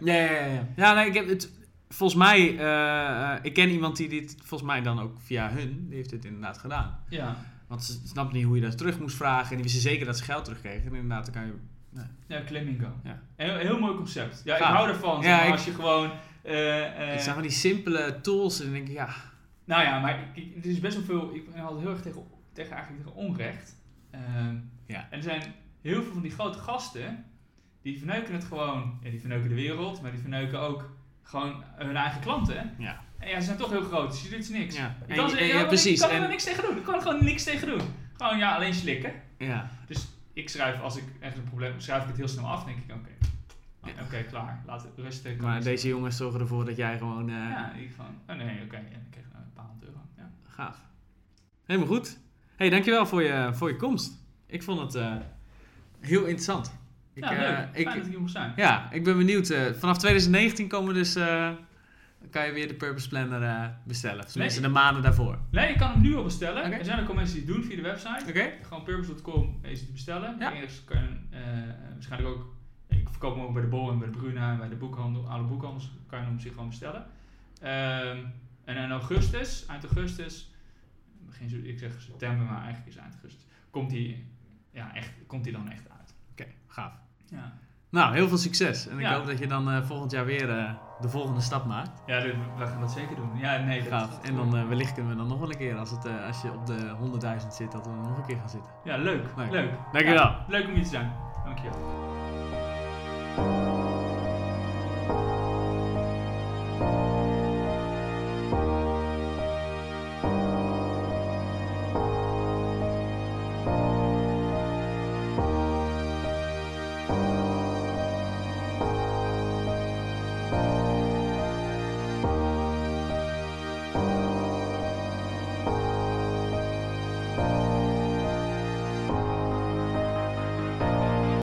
Ja, ja, ja. Ja, ja nee, ik heb het... Volgens mij... eh, ik ken iemand die dit... Volgens mij dan ook via hun... Die heeft dit inderdaad gedaan. ja, Want ze snapte niet hoe je dat terug moest vragen. En die wisten zeker dat ze geld terugkregen. En inderdaad, dan kan je... ja Clamingo. Ja. Heel, heel mooi concept. Ja, Gaaf. ik hou ervan. Ja, ik- als je gewoon... het zijn van die simpele tools. En dan denk ik, ja... nou ja, maar ik, ik- er is best wel veel... Ik ben altijd heel erg tegen, tegen, eigenlijk tegen onrecht. Ehm, Ja. En er zijn heel veel van die grote gasten... Die verneuken het gewoon... Ja, die verneuken de wereld. Maar die verneuken ook gewoon hun eigen klanten. Ja. En ja, ze zijn toch heel groot. Dus je doet niks. Ja, en, kan, en- ja, ja, precies. Ik kan er En, niks tegen doen. Ik kan er gewoon niks tegen doen. Gewoon ja, alleen slikken. ja. Dus ik schrijf, als ik ergens een probleem heb, schrijf ik het heel snel af. denk ik, oké. Ja. Oké, klaar. Laat het rusten. kan Maar deze jongens zorgen ervoor dat jij gewoon... eh. Ja, ik van, oh nee, oké. ja, ik krijg een paar honderd euro. Ja. Gaaf. Helemaal goed. Hey, dankjewel voor je, voor je komst. Ik vond het eh, heel interessant. Ik, ja, eh, leuk. ik, Fijn dat ik hier zijn. ja, ik ben benieuwd. eh, vanaf 2019 komen dus, kan je weer de Purpose Planner bestellen. Tenminste, Nee. de maanden daarvoor. Nee, je kan hem nu al bestellen. Er zijn ook al mensen die het doen via de website. Oké? Gewoon purpose.com is te bestellen. Ja. Eerst kan je waarschijnlijk ook... Ik verkoop hem ook bij de Bol en bij de Bruna en bij de boekhandel. Alle boekhandels kan je hem zich gewoon bestellen. Ehm, en in augustus, eind augustus... Begin, ik zeg september, maar eigenlijk is eind augustus. Komt hij ja, echt, komt hij dan echt uit. Oké, gaaf. Ja, Nou, heel veel succes. En ik Ja. hoop dat je dan eh, volgend jaar weer eh, de volgende stap maakt. ja we gaan dat zeker doen. Ja, nee, Gaaf. En dan eh, wellicht kunnen we dan nog wel een keer, als, het, als je op de 100.000 zit, dat we nog een keer gaan zitten. Ja, leuk. Leuk. Leuk. Dankjewel. Ja, leuk om hier te zijn. Dankjewel.